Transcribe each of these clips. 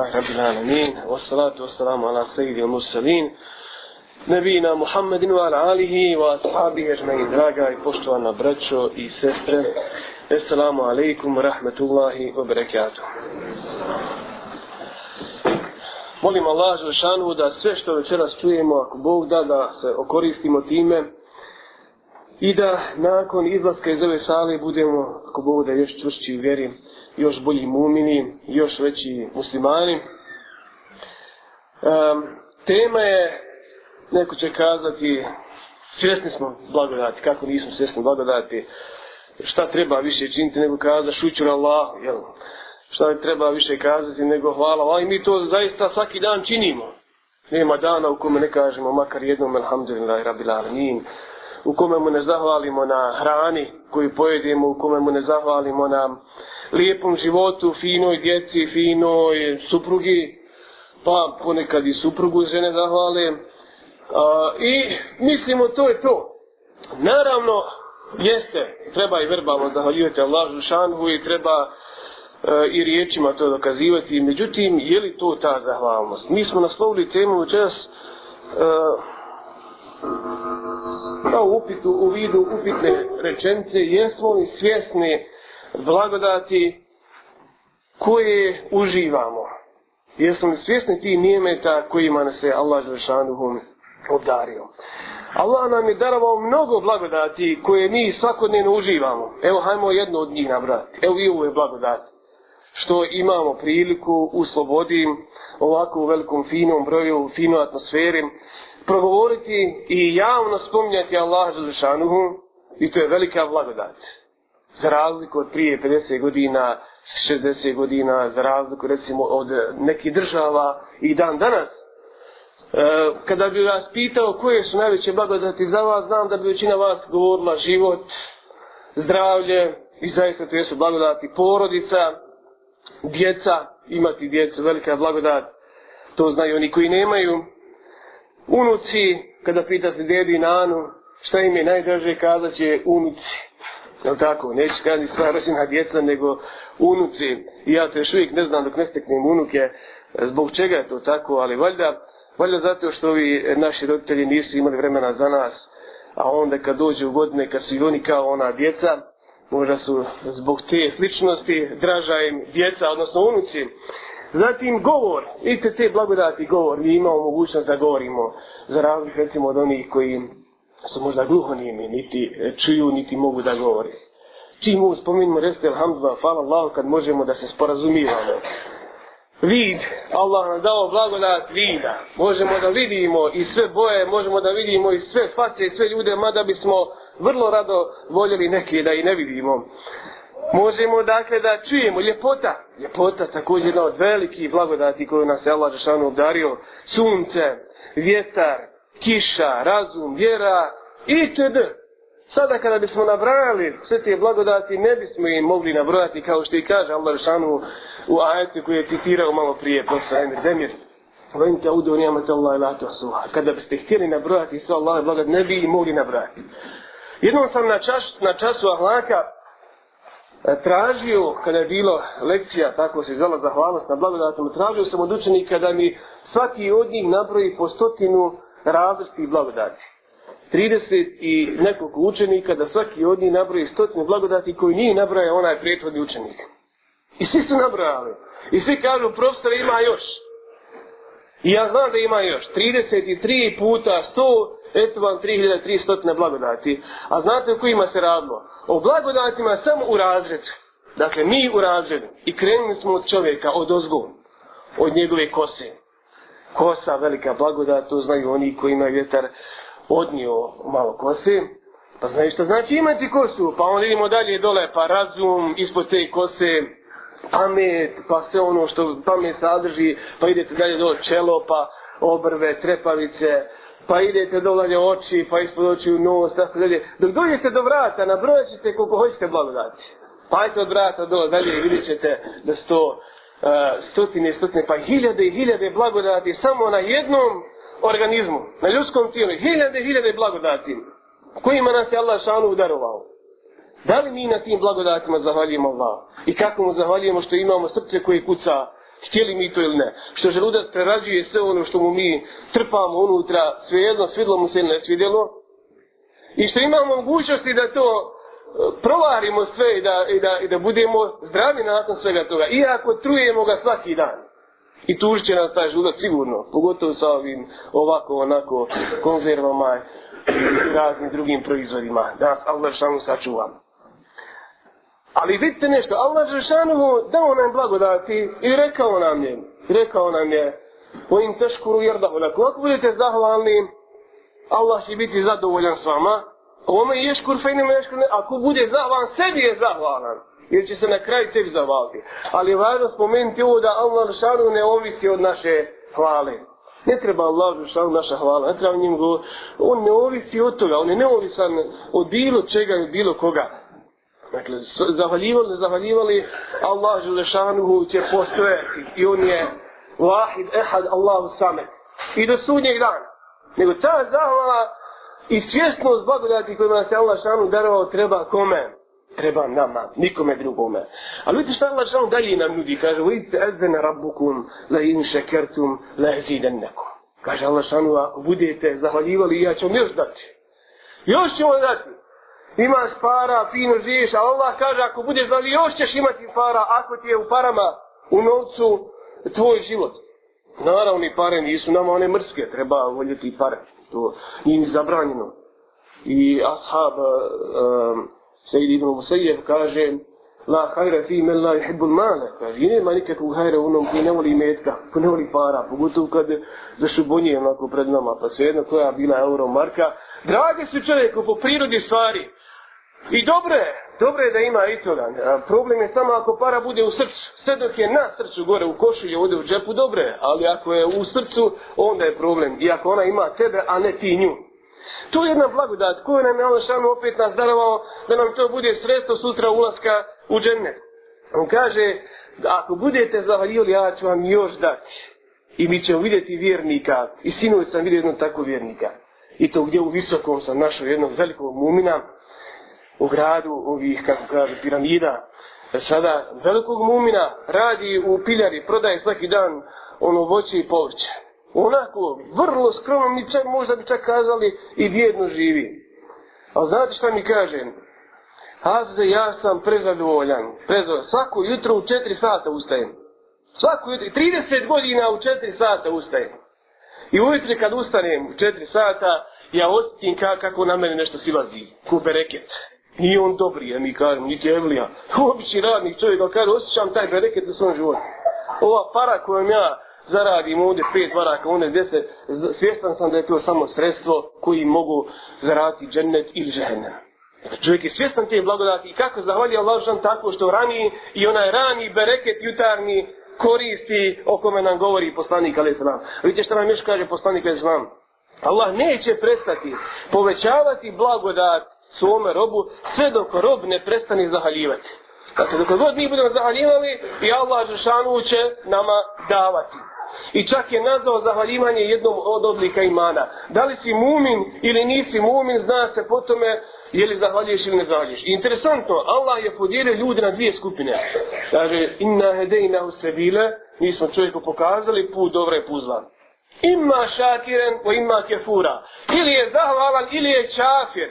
رب العالمين والصلاة والسلام على سيد المرسلين نبينا محمد وعلى آله وأصحابه أجمعين دراجة بوشتوا على برجو اي سستر السلام عليكم ورحمة الله وبركاته Molim Allah Žešanu da sve što večeras čujemo, ako Bog da, da se okoristimo time i da nakon izlaska iz ove sale budemo, ako Bog da, još čvršći u vjeri, još bolji mumini, još veći muslimani. Um, tema je, neko će kazati, svjesni smo blagodati, kako nismo svjesni blagodati, šta treba više činiti nego kaza šuću na Allah, jel? šta treba više kazati nego hvala Allah, i mi to zaista svaki dan činimo. Nema dana u kome ne kažemo makar jednom alhamdulillah rabil alamin, u kome mu ne zahvalimo na hrani koju pojedemo, u kome mu ne zahvalimo na lijepom životu, finoj djeci, finoj suprugi, pa ponekad i suprugu žene zahvale. A, I mislimo to je to. Naravno, jeste, treba i verbalno zahvaljivati Allahu šanhu i treba e, i riječima to dokazivati. Međutim, je li to ta zahvalnost? Mi smo naslovili temu učeras kao e, upit u vidu upitne rečence jesmo li svjesni blagodati koje uživamo. Jesu li svjesni ti nijemeta kojima nas je Allah Želešanuhu obdario? Allah nam je darovao mnogo blagodati koje mi svakodnevno uživamo. Evo, hajmo jedno od njih nabrati. Evo i ovo je blagodat. Što imamo priliku u slobodi, ovako u velikom finom broju, u finoj atmosferi, progovoriti i javno spominjati Allah Želešanuhu i to je velika blagodat za razliku od prije 50 godina, 60 godina, za razliku recimo od nekih država i dan danas. E, kada bi vas pitao koje su najveće blagodati za vas, znam da bi većina vas govorila život, zdravlje i zaista to jesu blagodati porodica, djeca, imati djecu, velika blagodat, to znaju oni koji nemaju. Unuci, kada pitate dedi i nanu, šta im je najdraže, kazat će unici. Jel tako? Neće kada ni sva rođena djeca, nego unuci. I ja se još uvijek ne znam dok ne steknem unuke zbog čega je to tako, ali valjda, valjda zato što ovi naši roditelji nisu imali vremena za nas, a onda kad dođe u godine, kad su i oni kao ona djeca, možda su zbog te sličnosti draža im djeca, odnosno unuci. Zatim govor, vidite te blagodati govor, mi imamo mogućnost da govorimo za razlih recimo od onih koji su možda gluhonimi, niti e, čuju, niti mogu da govori. Čim mu spominimo, reste, alhamdulillah, hvala Allah, kad možemo da se sporazumivamo. Vid, Allah nam dao blagodat vida. Možemo da vidimo i sve boje, možemo da vidimo i sve face, sve ljude, mada bismo vrlo rado voljeli neke da i ne vidimo. Možemo dakle da čujemo ljepota. Ljepota također jedna od velikih blagodati koju nas je Allah Žešanu obdario. Sunce, vjetar, kiša, razum, vjera, itd. Sada kada bismo nabrali sve te blagodati, ne bismo im mogli nabrojati, kao što i kaže Allah Rešanu u ajetu koji je citirao malo prije, profesor Emir Demir. Vajim te udo nijamete Allah ila to suha. Kada biste htjeli nabrojati sve Allahe blagodati, ne bi im mogli nabrojati. Jednom sam na, čas, na času ahlaka e, tražio, kada je bilo lekcija, tako se zala zahvalnost na blagodatom, tražio sam od učenika da mi svaki od njih nabroji po stotinu različiti blagodati. 30 i nekoliko učenika, da svaki od njih nabroje stotine blagodati koji nije nabraja onaj prethodni učenik. I svi su nabrojali. I svi kažu, profesor ima još. I ja znam da ima još. 33 puta 100, eto vam 3300 blagodati. A znate u kojima se radilo? O blagodatima samo u razredu. Dakle, mi u razredu. I krenuli smo od čovjeka, od ozgovom. Od njegove kose kosa, velika blagodat, to znaju oni koji imaju vjetar odnio malo kose. Pa znaju što znači imati kosu, pa on vidimo dalje dole, pa razum ispod te kose, pamet, pa sve ono što pamet sadrži, pa idete dalje dole čelo, pa obrve, trepavice, pa idete dole oči, pa ispod oči u nos, tako dalje. Dok dođete do vrata, nabrojat ćete koliko hoćete blagodati. Pa ajte od vrata dole, dalje vidjet ćete da sto to E, stotine i stotine, pa hiljade i hiljade blagodati samo na jednom organizmu, na ljudskom tijelu, hiljade i hiljade blagodati kojima nas je Allah šanu udarovao. Da li mi na tim blagodatima zahvaljujemo Allah? I kako mu zahvaljujemo što imamo srce koje kuca, htjeli mi to ili ne? Što želudac prerađuje sve ono što mu mi trpamo unutra, svejedno, svidlo mu se ili ne svidjelo? I što imamo mogućnosti da to provarimo sve i da, i da, i da budemo zdravi nakon svega toga. Iako trujemo ga svaki dan. I tužit će nas taj žudak sigurno. Pogotovo sa ovim ovako onako konzervama i raznim drugim proizvodima. Da nas Allah šanu sačuvam. Ali vidite nešto. Allah Žešanuhu dao nam blagodati i rekao nam je. Rekao nam je. O im teškuru jer da onako. Ako budete zahvalni, Allah će biti zadovoljan s vama ome ješkur fejne me ješkur ne, ako bude zahvalan, sebi je zahvalan. Jer će se na kraj tebi zavaliti. Ali je važno spomenuti ovo da Allah Žešanu ne ovisi od naše hvale. Ne treba Allah Žešanu naša hvala, ne treba njim go... On ne ovisi od toga, on je neovisan od bilo čega i bilo koga. Dakle, zahvaljivali, zahvaljivali, Allah Žešanu će postojati. I on je vahid ehad Allahu same. I do sudnjeg dana. Nego ta zahvala I svjesnost blagodati kojima nas je Allah šanu darovao treba kome? Treba nama, nikome drugome. Ali vidite šta Allah šanu dalje nam ljudi kaže, vidite ezene rabbukum, la in šekertum, la eziden neko. Kaže Allah šanu, ako budete zahvaljivali, ja ću vam još dati. Još ću vam dati. Imaš para, fino živiš, a Allah kaže, ako budeš zahvaljivali, još ćeš imati para, ako ti je u parama, u novcu, tvoj život. Naravno, i pare nisu nama one mrske, treba voljeti pare to nije ni zabranjeno. I ashab um, eh, eh, Sejid ibn Musajjev kaže La hajra fi men la yuhibbu l-mala. Kaže, nema nikakvog hajra onom koji ne voli metka, koji ne voli para, pogotovo kad zašubonje onako pred nama, pa svejedno koja bila euro marka. Drage su čovjeku po prirodi stvari, I dobro je, dobro je da ima i toga. Problem je samo ako para bude u srcu. Sve dok je na srcu gore u košulji, ovdje u džepu, dobro je. Ali ako je u srcu, onda je problem. I ako ona ima tebe, a ne ti nju. To je jedna blagodat koju nam je Alšanu opet nas darovao da nam to bude sredstvo sutra ulaska u džennet. On kaže, ako budete zavaljivali, ja ću vam još dati. I mi ćemo vidjeti vjernika. I sinovi sam vidio jednog takvog vjernika. I to gdje u visokom sam našao jednog velikog mumina u gradu ovih, kako kaže, piramida. E sada velikog mumina radi u piljari, prodaje svaki dan ono voće i povrće. Onako, vrlo skromno, mi čak možda bi čak kazali i vjedno živi. Ali znate šta mi kaže? Hafize, ja sam prezadovoljan. Prezadovoljan. Svako jutro u četiri sata ustajem. Svako jutro, 30 godina u četiri sata ustajem. I ujutri kad ustanem u četiri sata, ja osjetim kako na mene nešto silazi. Kupe reket. Kupe reket. I on dobri, ja mi kažem, niti je Evlija. Obični radnik čovjek, ali kaže, osjećam taj bereket u svom životu. Ova para kojom ja zaradim ovdje pet varaka, one gdje se, svjestan sam da je to samo sredstvo koji mogu zaraditi džennet ili žehennem. Dakle, čovjek je svjestan te blagodati i kako zahvalja Allah žan tako što rani i onaj rani bereket jutarni koristi o kome nam govori poslanik Ali Islam. Vidite što nam još kaže poslanik Ali Islam. Allah neće prestati povećavati blagodati svome robu, sve dok rob ne prestane zahaljivati. Dakle, dok god mi budemo zahaljivali, i Allah Žešanu će nama davati. I čak je nazvao zahvaljivanje jednom od oblika imana. Da li si mumin ili nisi mumin, zna se po tome je li zahvaljuješ ili ne zahvaljuješ. Interesantno, Allah je podijelio ljude na dvije skupine. Kaže, inna hedejna u sebile, mi smo čovjeku pokazali put dobra i put zla. Ima šakiren, ko ima kefura. Ili je zahvalan, ili je čafir.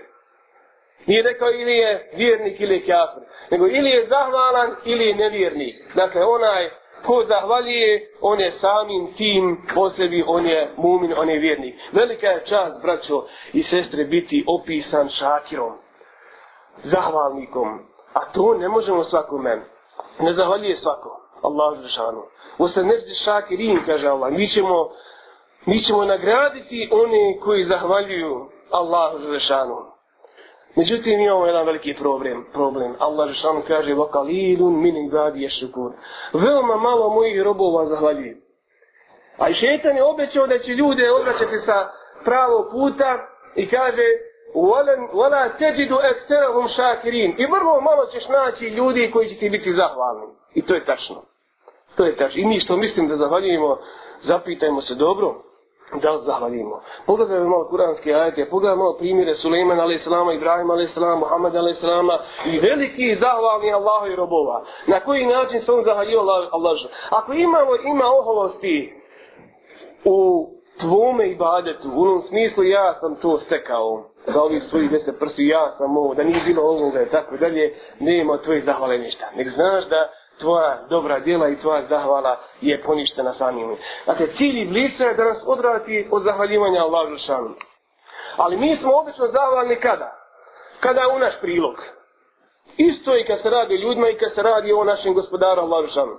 Nije rekao ili je vjernik ili je kjafr. Nego ili je zahvalan ili je nevjernik. Dakle, onaj ko zahvalije, on je samim tim posebi, on je mumin, on je vjernik. Velika je čast, braćo i sestre, biti opisan šakirom, zahvalnikom. A to ne možemo svakome. Ne zahvalije svako. Allah zršanu. U se nešto šakirim, kaže Allah. Mi ćemo, mi ćemo nagraditi one koji zahvaljuju Allah zršanu. Međutim, imamo jedan veliki problem. problem. Allah Žešanu kaže, وَقَلِيلٌ مِنْ عِبَادِ يَشْكُرُ Veoma malo mojih robova zahvaljuje. A i šetan je obećao da će ljude odraćati sa pravog puta i kaže, وَلَا تَجِدُ اَكْتَرَهُمْ شَاكِرِينَ I vrlo malo ćeš naći ljudi koji će ti biti zahvalni. I to je tačno. To je tačno. I mi što mislim da zahvaljujemo, zapitajmo se dobro da zahvalimo. Pogledajmo malo kuranske ajete, pogledajmo malo primjere Sulejmana alaih salama, Ibrahima alaih salama, Muhammed alaih salama i veliki zahvalni Allahovi robova. Na koji način se on zahvalio Allah, Ako imamo ima oholosti u tvome ibadetu, u onom smislu ja sam to stekao, da ovih svojih deset prsti ja sam ovo, da nije bilo ovoga i tako dalje, nema tvoje zahvale ništa. Nek znaš da tvoja dobra djela i tvoja zahvala je poništena samim. Dakle, cilj iblisa je da nas odrati od zahvaljivanja Allahu šanu. Ali mi smo obično zahvalni kada? Kada je u naš prilog. Isto je kad se radi ljudima i kad se radi o našim gospodaru Allahu šanu.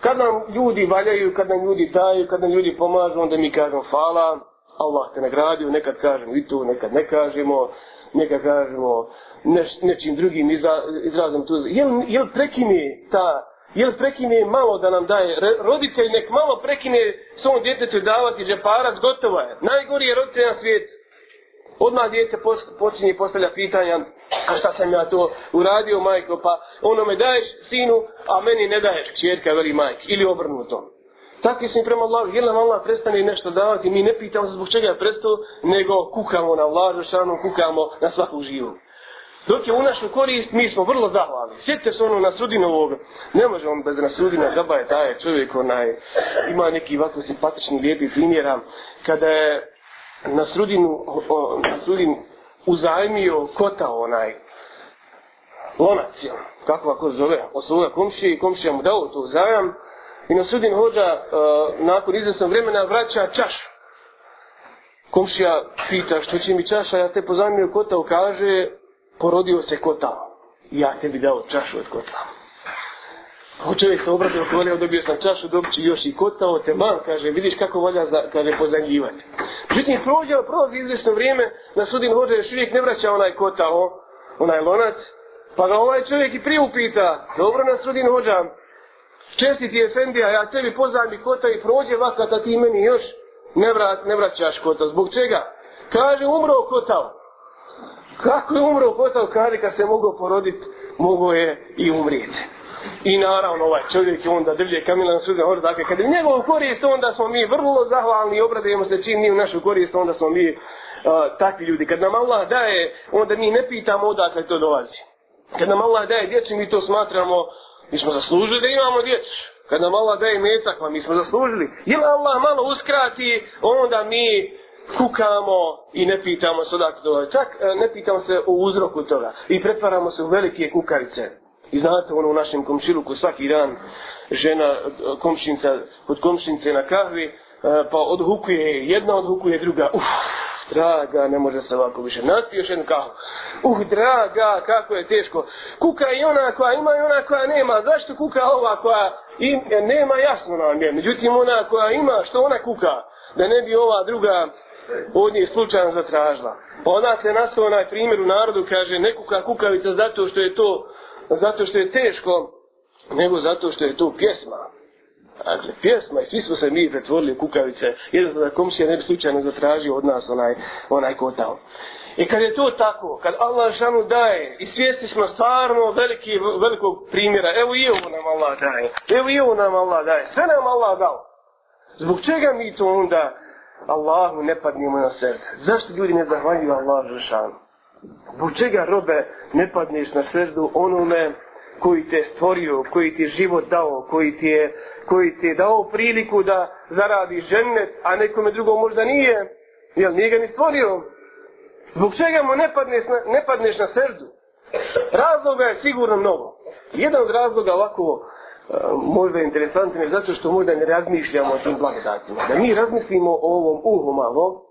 Kad nam ljudi valjaju, kad nam ljudi daju, kad nam ljudi pomažu, onda mi kažemo hvala, Allah te nagradio, nekad kažemo i tu, nekad ne kažemo, nekad kažemo neš, nečim drugim iza, izrazom tu. Jel, jel prekine ta, jel prekine malo da nam daje, Re, roditelj nek malo prekine svom djetetu davati džeparac, gotovo je. Najgori je roditelj na svijetu. Odmah djete pos, počinje postavlja pitanja, a šta sam ja to uradio, majko, pa ono me daješ sinu, a meni ne daješ čjerka, veli majke, ili obrnuto. Takvi smo prema Allahu, jer nam Allah prestane nešto davati, mi ne pitamo se zbog čega je prestao, nego kukamo na Allah, kukamo na svaku živu dok je u našu korist, mi smo vrlo zahvalni. Sjetite se ono Nasrudinovog, ne može on bez Nasrudina, gaba je taj čovjek onaj, ima neki ovako simpatični, lijepi primjera, kada je Nasrudinu, o, Nasrudin uzajmio kota onaj, lonacijom, kako ako zove, od svoga komšije i komšija mu dao to uzajam, I na sudin hođa, uh, nakon izvesnog vremena, vraća čašu. Komšija pita, što će mi čaša, ja te pozajmio kota, kaže, porodio se kotao. I ja ti bi dao čašu od kotao. Ko čovjek se obratio, klonio, dobio sam čašu, dobit ću još i kotao, te malo, kaže, vidiš kako valja, za, kaže, pozagivati. Žitnji prođe, prolazi izvjesno vrijeme, na sudin hođe, još uvijek ne vraća onaj kotao, onaj lonac, pa ga ovaj čovjek i prije upita, dobro na sudin hođam, česti ti je Fendija, ja tebi pozajem i kota i prođe vakata ti meni još ne, vrat, ne vraćaš kota. Zbog čega? Kaže, umro kotao. Kako je umro Botao Kari kad se mogao poroditi, mogao je i umrijeti. I naravno ovaj čovjek je onda drvlje kamila na sudne hore, dakle kad je njegov korist, onda smo mi vrlo zahvalni i obradujemo se čim nije u našu korist, onda smo mi uh, takvi ljudi. Kad nam Allah daje, onda mi ne pitamo odakle to dolazi. Kad nam Allah daje djecu, mi to smatramo, mi smo zaslužili da imamo djecu. Kad nam Allah daje metak, pa mi smo zaslužili. Ili Allah malo uskrati, onda mi uh, kukamo i ne pitamo se odakle dolazi. Čak e, ne pitamo se o uzroku toga i pretvaramo se u velike kukarice. I znate ono u našem komšiluku svaki dan žena e, komšinca kod komšince na kahvi e, pa odhukuje jedna odhukuje druga uff draga ne može se ovako više napio još jednu kahvu uff draga kako je teško kuka i ona koja ima i ona koja nema zašto kuka ova koja im, nema jasno nam je međutim ona koja ima što ona kuka da ne bi ova druga od nje slučajno zatražila. Pa ona se nastavila na primjer u narodu, kaže, ne kuka kukavica zato što je to, zato što je teško, nego zato što je to pjesma. Dakle, pjesma i svi smo se mi pretvorili u kukavice, jedno da komšija ne bi slučajno zatražio od nas onaj, onaj kotao. I kad je to tako, kad Allah žanu daje i svijesti smo stvarno veliki, velikog primjera, evo i ovo nam Allah daje, evo i ovo nam Allah daje, sve nam Allah dao. Zbog čega mi to onda, Allahu ne padne mu na srce. Zašto ljudi ne zahvaljuju Allah Žešanu? Zbog čega robe ne padneš na srdu onome koji te stvorio, koji ti je život dao, koji ti je, koji ti je dao priliku da zaradi ženet, a nekome drugom možda nije, jer nije ga ni stvorio. Zbog čega mu ne padneš na, ne padneš na srdu? Razloga je sigurno mnogo. Jedan od razloga ovako Eh, možda interesantni zato što možda ne razmišljamo o tim blagodacima. Da mi razmislimo o ovom uhu malo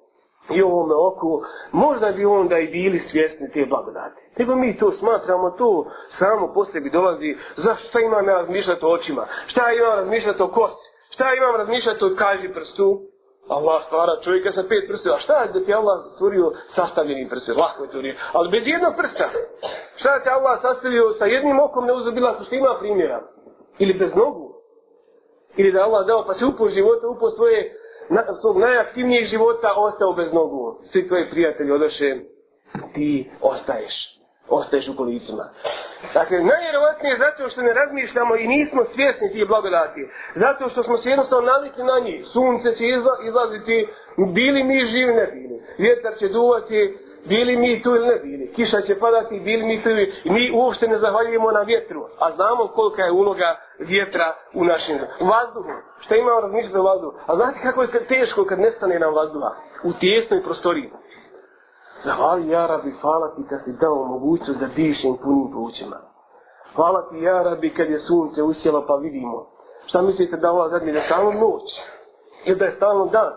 i o ovom oku, možda bi onda i bili svjesni te blagodate. Nego mi to smatramo, to samo po sebi dolazi, zašto šta imam ja razmišljati o očima, šta imam razmišljati o kosi, šta imam razmišljati o kaži prstu, Allah stvara čovjeka sa pet prstu, a šta je da ti Allah stvorio sastavljenim prstu, lako je to nije, ali bez jednog prsta. Šta je da ti Allah sastavio sa jednim okom neuzubila, što ima primjera ili bez nogu, ili da Allah dao pa se upo života, upo svoje, na, svog najaktivnijeg života, ostao bez nogu. Svi tvoji prijatelji odoše, ti ostaješ. Ostaješ u kolicima. Dakle, najvjerovatnije je zato što ne razmišljamo i nismo svjesni tih blagodati. Zato što smo se jednostavno nalikli na njih. Sunce će izla, izlaziti, bili mi živi, ne bili. Vjetar će duvati, bili mi tu ili ne bili, kiša će padati, bili mi tu ili mi uopšte ne zahvaljujemo na vjetru, a znamo kolika je uloga vjetra u našim vazduhu. Šta imamo ono razmišljati o vazduhu? A znate kako je teško kad nestane nam vazduha u tjesnoj prostoriji? Zahvali ja rabi, hvala ti kad si dao mogućnost da dišem punim plućima. Hvala ti ja rabi kad je sunce usjelo pa vidimo. Šta mislite da ova zadnja je stalno noć? Ili da je stalno dan?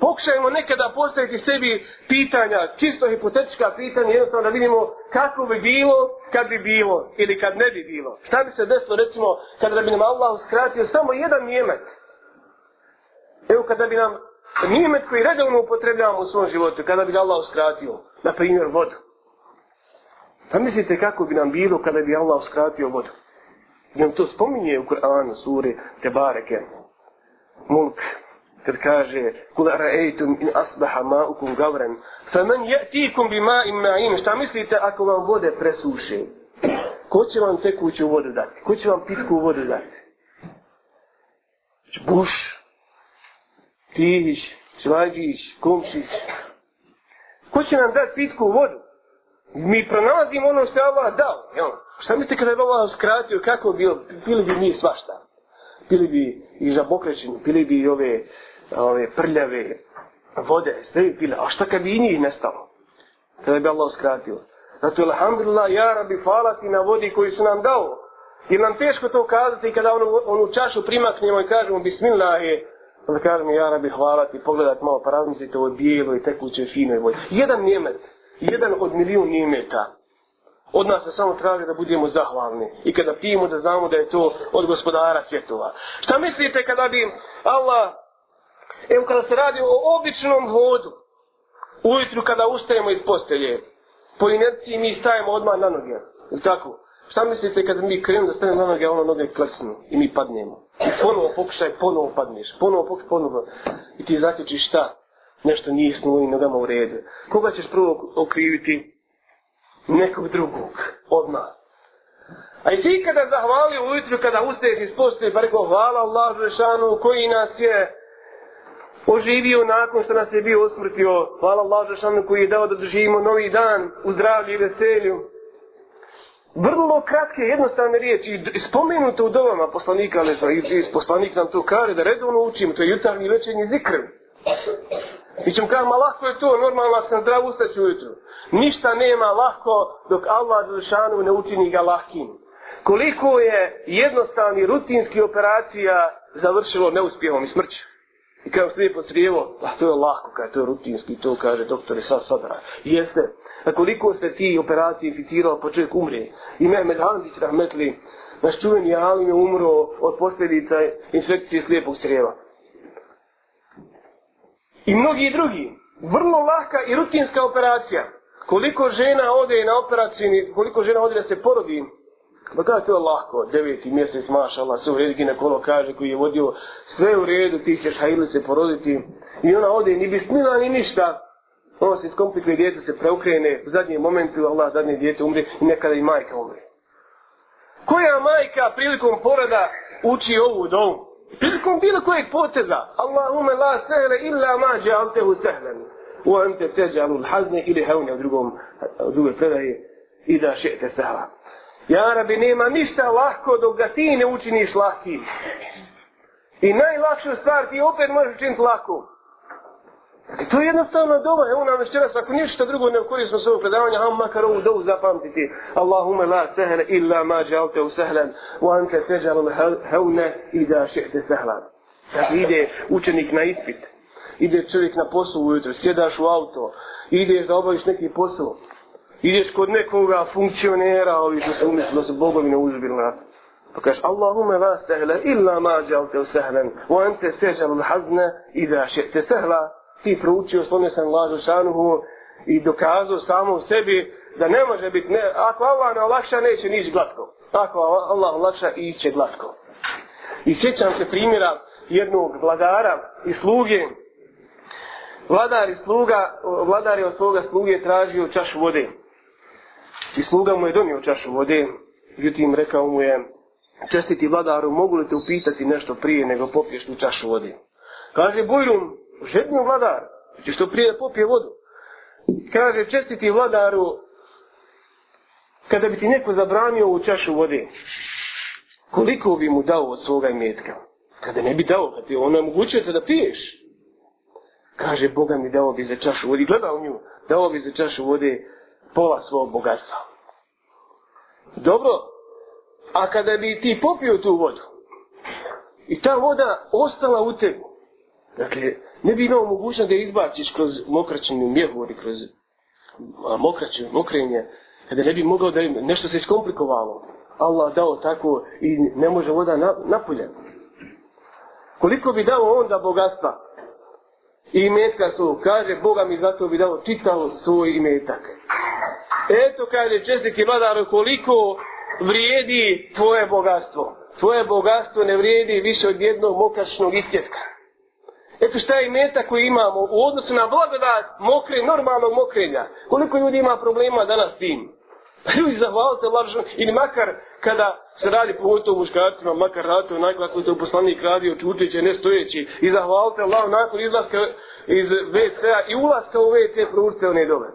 Pokušajmo nekada postaviti sebi pitanja, čisto hipotetička pitanja, jednostavno da vidimo kako bi bilo, kad bi bilo ili kad ne bi bilo. Šta bi se desilo recimo kada bi nam Allah uskratio samo jedan nijemet? Evo kada bi nam nijemet koji redovno upotrebljavamo u svom životu, kada bi Allah uskratio, na primjer vodu. Pa mislite kako bi nam bilo kada bi Allah uskratio vodu? I nam to spominje u Kur'anu, suri, Tebareke, Mulke kad kaže kul ra'aytum in asbaha ma'ukum gawran faman ya'tikum bima in ma'in šta mislite ako vam vode presuše ko će vam tekuću vodu dati ko će vam pitku vodu dati znači, buš tiš svađiš komšić ko će nam dati pitku vodu mi pronalazim ono što je Allah dao jel? šta mislite kada je Allah skratio kako bi bilo bili bi mi svašta bili bi i žabokrećeni bili bi i ove ove prljave vode, sve je pile. A šta kad bi i njih nestalo? Kada bi Allah uskratio. Zato je, alhamdulillah, ja rabi, hvala ti na vodi koju su nam dao. Jer nam teško to ukazati kada onu, onu čašu primaknemo i kažemo, bismillah je, onda kažemo, ja rabi, hvala ti, pogledat malo, pa razmislite o bijeloj, tekućoj, finoj vodi. Jedan njemet, jedan od milijun njemeta. Od nas se samo traži da budemo zahvalni. I kada pijemo da znamo da je to od gospodara svjetova. Šta mislite kada bi Allah Evo kada se radi o običnom hodu, ujutru kada ustajemo iz postelje, po inerciji mi stajemo odmah na noge. I tako, šta mislite kada mi krenemo da stajemo na noge, ono noge klesnu i mi padnemo. I ponovo pokušaj, ponovo padneš, ponovo pokušaj, ponovo. I ti zatičiš šta? Nešto nije s novim nogama u redu. Koga ćeš prvo okriviti? Nekog drugog, odmah. A i ti kada zahvali ujutru, kada ustaješ iz postelje, pa rekao, hvala Allah, Žešanu, koji nas je oživio nakon što nas je bio osmrtio. Hvala Allah za šanu koji je dao da doživimo novi dan u zdravlju i veselju. Vrlo kratke, jednostavne riječi, spomenute u dovama poslanika, ali sa, i, i poslanik nam to kare, da redovno učimo, to je jutarnji večernji zikr. Mi ćemo kada, ma lahko je to, normalno, sam zdrav ustać ujutru. Ništa nema lahko dok Allah za ne učini ga lahkim. Koliko je jednostavni rutinski operacija završilo neuspjehom i smrćom? I kao sve po crijevo, pa to je lako, kaj to je rutinski, to kaže doktore, sad sad radi. Jeste, a koliko se ti operacije inficirao, pa čovjek umre. I Mehmed Handić, rahmetli, naš čuveni Alim je umro od posljedica infekcije slijepog crijeva. I mnogi drugi, vrlo laka i rutinska operacija. Koliko žena ode na operaciju, koliko žena ode da se porodi, Pa kako je lahko, deveti mjesec, maša Allah, sve u redu, ginekolog kaže koji je vodio, sve u redu, ti ćeš hajili se poroditi. I ona ode, ni bismila, ni ništa. On se iskomplikuje, djeca se preukrene, u zadnjem momentu Allah zadnje djete umre i nekada i majka umre. Koja majka prilikom poroda uči ovu dom? Prilikom bilo kojeg poteza. Allahume la sehle illa mađe altehu sehlen. U ante teđe alul hazne ili hevne u drugom, u drugoj predaje. Ida še'te sehla. Ja rabi, nema ništa lahko dok ga ti ne učiniš lahkim. I najlakšu stvar ti opet možeš učiniti lako. I to je jednostavno dova. Evo nam večeras, ako ništa drugo ne koristimo s ovog predavanja, ham makar ovu dovu zapamtiti. Allahumma la sehle illa ma džalte u sehlen, u anke teđalom hevne i da šehte sehlan. Kad znači, ide učenik na ispit, ide čovjek na posao ujutro, sjedaš u auto, ideš da obaviš neki posao, ideš kod nekoga funkcionera, ovi što se umislili, da se bogovi ne uzbirna. Pa kažeš, Allahume la sehle illa mađa u te usahlen, wa ante sehle l'hazne i da šehte sehla. Ti proučio slone sam lažu šanuhu i dokazao samo u sebi da ne može biti, ne, ako Allah ne olakša, neće nići glatko. Ako Allah olakša, iće glatko. I sjećam se primjera jednog vladara i sluge. Vladar i sluga, vladar je od svoga sluge tražio čašu vode. I sluga mu je donio čašu vode, ljutim rekao mu je, čestiti vladaru, mogu li te upitati nešto prije nego popiješ tu čašu vode? Kaže, Bujrum, žednju vladar, će što prije popije vodu. Kaže, čestiti vladaru, kada bi ti neko zabranio u čašu vode, koliko bi mu dao od svoga imetka? Kada ne bi dao, kada pa ti ono je moguće da piješ. Kaže, Boga mi dao bi za čašu vode, gledao nju, dao bi za čašu vode, pola svog bogatstva. Dobro, a kada bi ti popio tu vodu i ta voda ostala u tebi, dakle, ne bi imao mogućnost da izbaciš kroz mokraćenu mjehu ili kroz mokraće, mokrenje, kada ne bi mogao da im, nešto se iskomplikovalo. Allah dao tako i ne može voda na, napolje. Koliko bi dao onda bogatstva i imetka svog. Kaže, Boga mi zato bi dao čitao svoj imetak. Eto, kaže, čestiti vladar, koliko vrijedi tvoje bogatstvo. Tvoje bogatstvo ne vrijedi više od jednog mokačnog iscijetka. Eto šta je imeta koji imamo u odnosu na blagodat mokre, normalnog mokrenja. Koliko ljudi ima problema danas s tim? Ljudi zahvalite Allah, ili makar kada se radi pogotovo u muškarcima, makar radite onako ako je poslanik radio, čučeće, ne stojeći. I zahvalite Allah nakon izlaska iz WC-a i ulaska u WC proučite one dove.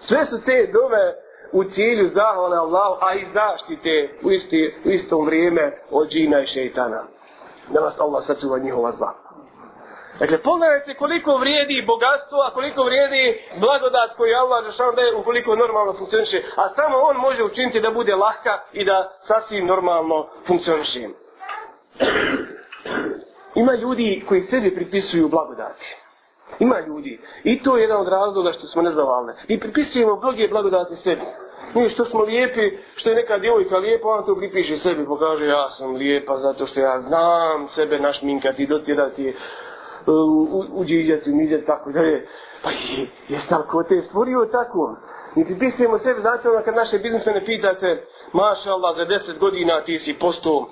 Sve su te dove u cilju zahvale Allahu, a i zaštite u, isti, u istom vrijeme od džina i šeitana. Da vas Allah sačuva njihova zlaka. Dakle, pogledajte koliko vrijedi bogatstvo, a koliko vrijedi blagodat koji Allah Žešan daje ukoliko normalno funkcioniše. A samo on može učiniti da bude lahka i da sasvim normalno funkcioniše. Ima ljudi koji sebi pripisuju blagodati. Ima ljudi. I to je jedan od razloga što smo nezavalne. I pripisujemo mnoge blagodati sebi. Mi što smo lijepi, što je neka djevojka lijepa, ona to pripiše sebi. Pokaže, ja sam lijepa zato što ja znam sebe, naš minka, ti dotjera, ti je Um, uđe izjeti, uđe tako dalje. Pa je, jesna li ko te je stvorio tako? Mi pripisujemo sebi, znate ono kad naše biznismene pitate, maša Allah, za deset godina ti si postao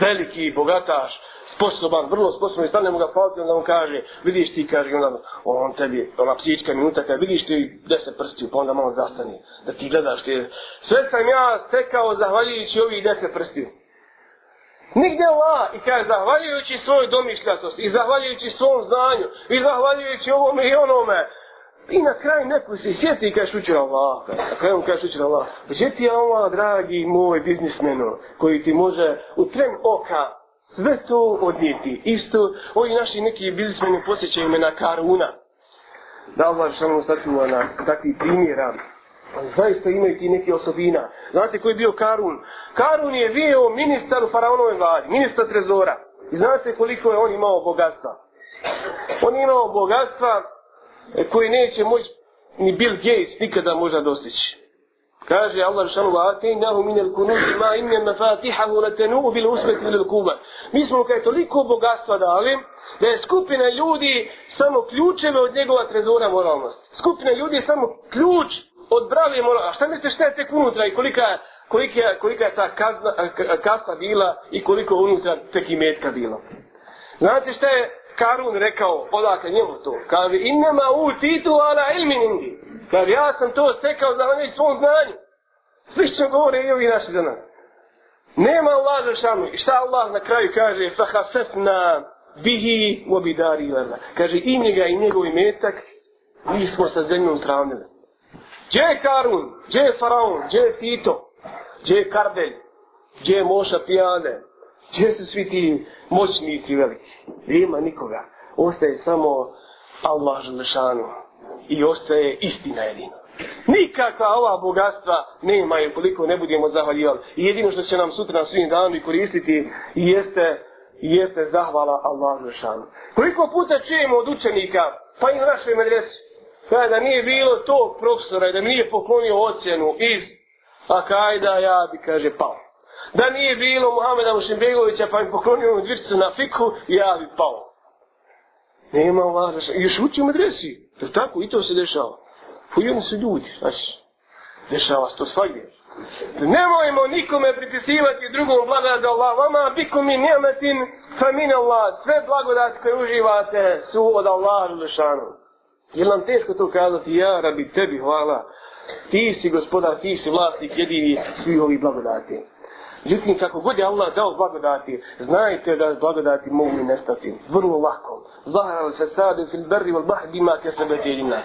veliki bogataš, sposoban, vrlo sposoban i stanemo ga faliti, onda on kaže, vidiš ti, kaže, onda on tebi, ona psička minuta, kaže, vidiš ti deset prstiju, pa onda malo zastani, da ti gledaš ti. Sve sam ja stekao zahvaljujući ovih deset prstiju. Nigdje la i kaže, zahvaljujući svoj domišljatost i zahvaljujući svom znanju i zahvaljujući ovome i onome. I na kraju neko se sjeti i kaže, šuće Allah. Na kraju kaže, šuće Allah. Gdje pa ti je Allah, dragi moj biznismenu, koji ti može u tren oka sve to odnijeti. Isto, ovi naši neki biznismeni posjećaju me na Karuna. Da Allah što mu sačuva nas, takvi primjera. Ali zaista imaju ti neki osobina. Znate koji je bio Karun? Karun je bio ministar u faraonove vladi, ministar trezora. I znate koliko je on imao bogatstva? On je imao bogatstva e, koje neće moći ni Bill Gates nikada možda dostići. Kaže Allah šanu wa atejnahu minel kunuzi ma imen mafatihahu na tenu u bil usmeti minel kuba. Mi smo kaj toliko bogatstva dali, da je skupina ljudi samo ključeve od njegova trezora moralnosti. Skupina ljudi je samo ključ od brave mora, a šta mislite šta je tek unutra i kolika, kolika, kolika je ta kazna, kasa bila i koliko je unutra tek i metka bila. Znate šta je Karun rekao, odakle njemu to, kaže, innama u titu ala ilmin indi. Kaže, ja sam to stekao za onaj svom znanju. Slično govore i ovi naši danas. Nema Allah za šanu. I šta Allah na kraju kaže? Fahasefna bihi u obidari Kaže i njega i njegov imetak mi smo sa zemljom sravnili. Gdje je Karun? Gdje je Faraon? Gdje je Tito? Gdje je Kardelj? Gdje je Moša Pijane? Gdje su svi ti moćnici veliki? Nema nikoga. Ostaje samo Allah Želešanu. I ostaje istina jedina. Nikakva ova bogatstva nema je koliko ne budemo zahvaljivali. I jedino što će nam sutra na svim danu i koristiti jeste, jeste zahvala Allah Želešanu. Koliko puta čujemo od učenika, pa i na našoj medresi, Kada nije bilo tog profesora i da mi nije poklonio ocjenu iz Akajda, ja bi, kaže, pao. Da nije bilo Muhameda Mušimbegovića pa mi poklonio ono dvircu na fiku, ja bi pao. Nema Allah, i još uči u medresi. Jel tako? I to se dešava. Pojeni su ljudi, znaš. Dešava se to svagdje. Nemojmo nikome pripisivati drugom blagodat za Allah. Vama biku mi nijemetin famin Allah. Sve blagodat koje uživate su od Allah, Želešanu. Je li nam teško to kazati? Ja, rabi, tebi hvala. Ti si gospoda, ti si vlasnik jedini svih ovih blagodati. Ljudi, kako god je Allah dao blagodati, znajte da blagodati mogu mi nestati. Vrlo lako. Zahrali se sade, fil berri, vol bah, bima, kesebe, djeljina.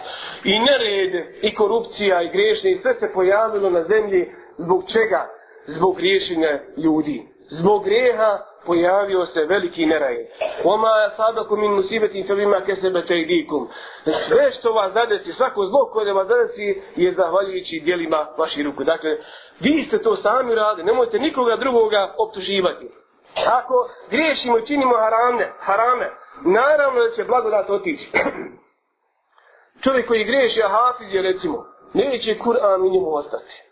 I nered, i korupcija, i grešnje, i sve se pojavilo na zemlji. Zbog čega? Zbog griješenja ljudi. Zbog greha pojavio se veliki neraj. Oma sabakum min musibeti fabima kesebe tajdikum. Sve što vas zadeci, svako zlo koje vas zadeci je zahvaljujući dijelima vaših ruku. Dakle, vi ste to sami radili, nemojte nikoga drugoga optuživati. Ako griješimo i činimo harame, harame, naravno da će blagodat otići. Čovjek koji griješi, a hafiz je recimo, neće Kur'an u njemu ostati.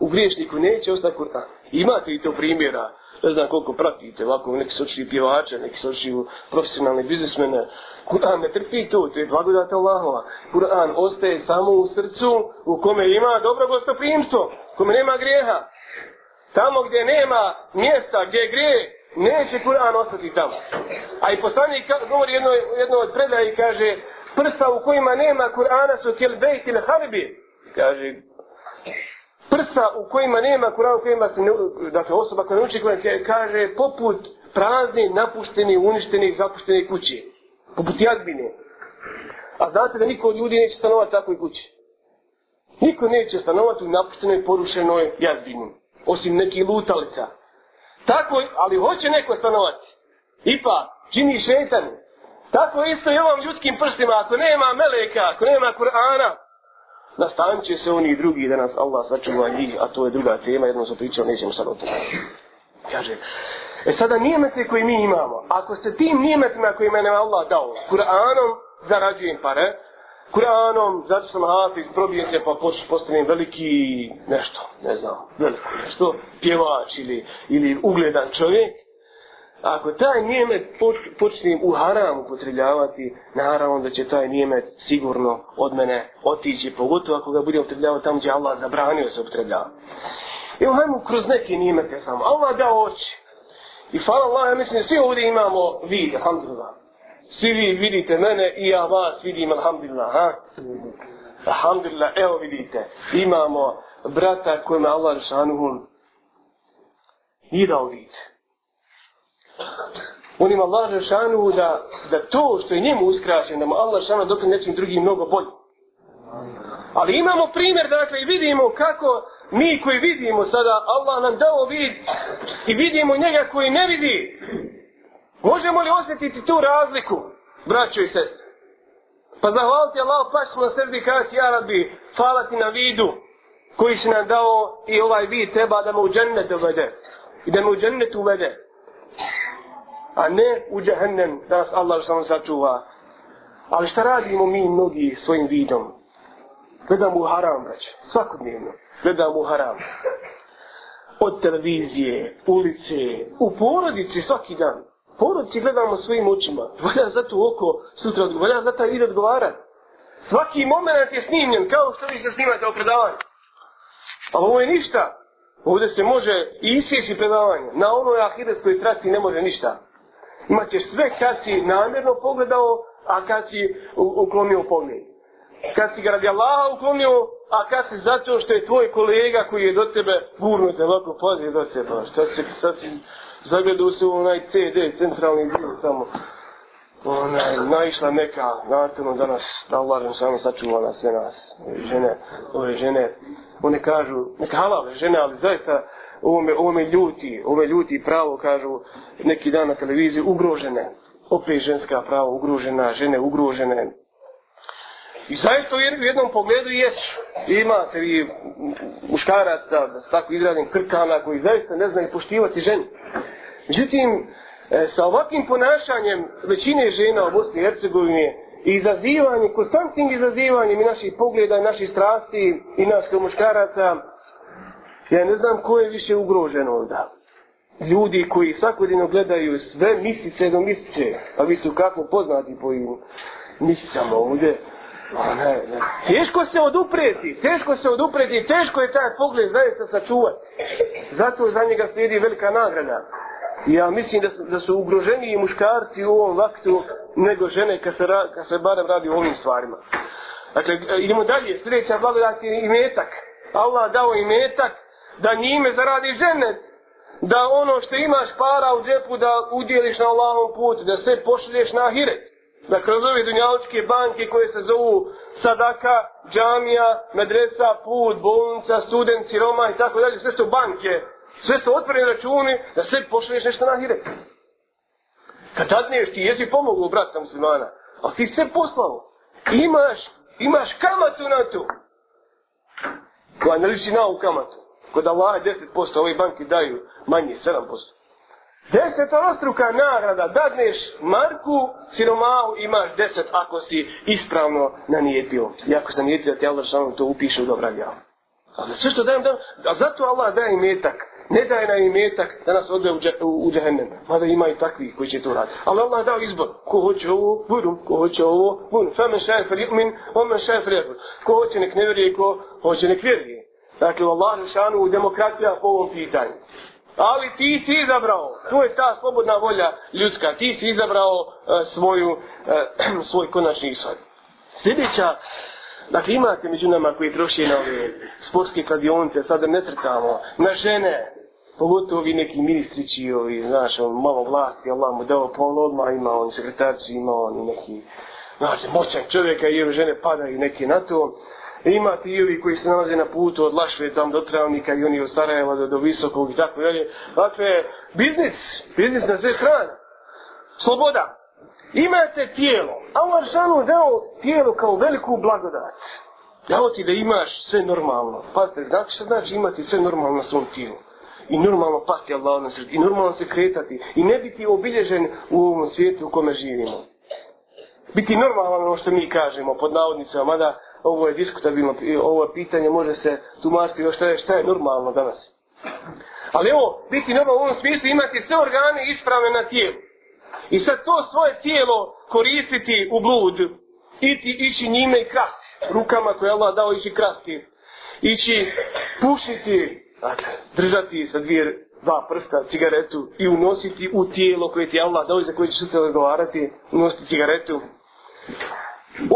U griješniku neće ostati Kur'an. Imate i to primjera ne znam koliko pratite, ovako neki sočni pjevače, neki sočni profesionalni biznismene, Kur'an ne trpi to, to je blagodat Allahova. Kur'an ostaje samo u srcu u kome ima dobro gostoprijimstvo, u kome nema grijeha. Tamo gdje nema mjesta, gdje je grije, neće Kur'an ostati tamo. A i poslanik govori jedno, jedno od predaja i kaže, prsa u kojima nema Kur'ana su kjel bejt ili Kaže, prsa u kojima nema Kur'an, u kojima se ne, dakle osoba koja ne uči Kur'an kaže poput prazni, napušteni, uništeni, zapušteni kuće. Poput jadbine. A znate da niko od ljudi neće stanovati tako i kuće. Niko neće stanovati u napuštenoj, porušenoj jazbini. Osim nekih lutalica. Tako, ali hoće neko stanovati. Ipa, čini šetan. Tako isto i ovom ljudskim prstima. Ako nema meleka, ako nema Kur'ana, Nastavit će se oni drugi da nas Allah sačuva njih, a to je druga tema, jednom sam pričao, nećemo sad o tome. Kaže, e sada nijemete koji mi imamo, ako se tim nijemetima koji mene Allah dao, Kur'anom zarađujem pare, Kur'anom, zato sam hafiz, probijem se pa postanem veliki nešto, ne znam, veliko nešto, pjevač ili, ili ugledan čovjek, Ako taj nijemet počne u haram upotrebljavati, naravno da će taj nijemet sigurno od mene otići, pogotovo ako ga budem upotrebljavati tam gdje Allah zabranio se upotrebljavati. Evo hajmo kroz neke nijemete samo. Allah da oči. I hvala Allah, ja mislim, svi ovdje imamo vid, alhamdulillah. Svi vi vidite mene i ja vas vidim, alhamdulillah. Ha? Alhamdulillah, evo vidite, imamo brata kojima Allah rešanuhun nije dao vidite. Molim Allah Žešanu da, da to što je njemu uskraćeno, da mu Allah Žešanu dokne nečim drugim mnogo bolje. Ali imamo primjer, dakle, i vidimo kako mi koji vidimo sada, Allah nam dao vid i vidimo njega koji ne vidi. Možemo li osjetiti tu razliku, braćo i sestre? Pa zahvaliti Allah, pa ćemo na srbi kajati, ja rabbi, hvala ti na vidu koji si nam dao i ovaj vid treba da mu u džennet dovede. I da mu u džennet uvede a ne u džehennem da nas Allah samo sačuva. Ali šta radimo mi mnogi svojim vidom? Gledam u haram, brać, svakodnevno. Gledam u haram. Od televizije, ulice, u porodici svaki dan. Porodici gledamo svojim očima. Valja za to oko sutra odgovara, za taj vid odgovara. Svaki moment je snimljen, kao što vi se snimate o predavanju. Ali ovo je ništa. Ovdje se može i isjeći predavanje. Na onoj ahireskoj traci ne može ništa. Imaćeš sve kad si namjerno pogledao, a kad si uklonio pogled. Kad si ga radi Allaha uklonio, a kad si zato što je tvoj kolega koji je do tebe burno te lako pozio do tebe. Pa što si, što si zagledao se u onaj CD, centralni dio tamo. Ona je naišla neka, znate ono danas, da ulažem samo sačuvala na sve nas. Ove žene, ove žene, one kažu, neka halale žene, ali zaista, ovo me, ovo me ljuti, ovo me ljuti pravo, kažu neki dan na televiziji, ugrožene. Opet ženska prava ugrožena, žene ugrožene. I zaista u jednom pogledu jesu. Imate vi muškaraca, da se tako izradim, krkana koji zaista ne znaju poštivati ženu. Međutim, e, sa ovakvim ponašanjem većine žena u Bosni i Hercegovini i izazivanje, konstantnim izazivanjem i naših pogleda i naših strasti i nas kao muškaraca, Ja ne znam ko je više ugrožen ovdje. Ljudi koji svakodnevno gledaju sve misice do misice, pa vi su kako poznati po im misicama ovdje. Ne, ne. Teško se odupreti, teško se odupreti, teško je taj pogled zaista sačuvati. Zato za njega slijedi velika nagrada. Ja mislim da su, da su ugroženi i muškarci u ovom vaktu nego žene kad se, ra, kad se barem radi o ovim stvarima. Dakle, idemo dalje, sljedeća blagodat je i metak. Allah dao i metak da njime zaradi ženet, da ono što imaš para u džepu da udjeliš na Allahom putu, da sve pošlješ na hiret. Da kroz ove dunjaločke banke koje se zovu sadaka, džamija, medresa, put, bolnica, student, siroma i tako dalje, sve su banke, sve su otvoreni računi, da sve pošlješ nešto na hiret. Kad tadneš ti jesi pomogu brata muslimana, ali ti sve poslao. Imaš, imaš kamatu na to. U analizi nauk kamatu kod Allaha 10%, ovoj banki daju manje 7%. Desetorostruka nagrada, dadneš Marku, Sinomau, imaš deset ako si ispravno nanijetio. I ako sam nijetio, ti Allah šalom to upiše u dobra djela. Ali sve što dajem, dajem, a zato Allah daje imetak. Ne daje nam imetak da nas odve u, u, u džahennem. Mada ima i takvi koji će to raditi. Ali Allah dao izbor. Ko hoće ovo, budu. Ko hoće ovo, budu. Femen šajfer jukmin, omen šajfer jukmin. Ko hoće nek ne vjeruje, ko hoće nek vjeruje. Dakle, u Allah Žešanu, u demokracija po ovom pitanju. Ali ti si izabrao, to je ta slobodna volja ljudska, ti si izabrao uh, svoju, uh, svoj konačni ishod. Sljedeća, dakle imate među nama koji troši na ove sportske kladionce, sad ne trkamo, na žene, pogotovo ovi neki ministrići, ovi, znaš, on, malo vlasti, Allah mu dao polno pa odmah, ima on sekretarči, ima on neki, znaš, moćan čovjeka i ove žene padaju neki na to. Uh, Ima ti i ovi koji se nalaze na putu od Lašve tam do Travnika i oni od Sarajeva do, do Visokog i tako dalje. Dakle, biznis, biznis na sve strane. Sloboda. Imate tijelo. Allah šanu dao tijelo kao veliku blagodat. Dao ti da imaš sve normalno. Pazite, znači što znači imati sve normalno na svom tijelu. I normalno pasti Allah na srti. I normalno se kretati. I ne biti obilježen u ovom svijetu u kome živimo. Biti normalno ono što mi kažemo pod navodnicama, mada ovo je diskutabilno, ovo je pitanje, može se tumačiti još šta je, šta je normalno danas. Ali evo, biti normalno u ovom smislu imati sve organe ispravne na tijelu. I sad to svoje tijelo koristiti u blud, iti, ići njime i krasti, rukama koje je Allah dao ići krasti, ići pušiti, dakle, držati sa dvije, dva prsta cigaretu i unositi u tijelo koje ti je Allah dao i za koje će sutra odgovarati, unositi cigaretu.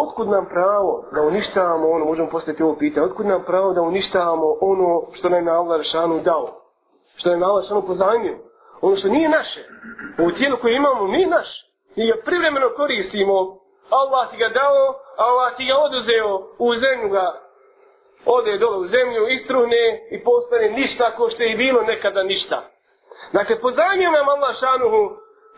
Otkud nam pravo da uništavamo ono, možemo postaviti ovo pitanje, otkud nam pravo da uništavamo ono što nam je na Allah Rešanu dao? Što nam je na Allah Rešanu pozajmio? Ono što nije naše. U tijelu koje imamo, nije naš. Mi ga privremeno koristimo. Allah ti ga dao, Allah ti ga oduzeo u zemlju ga. Ode dole u zemlju, istruhne i postane ništa ko što je bilo nekada ništa. Dakle, pozajmio nam Allah Rešanu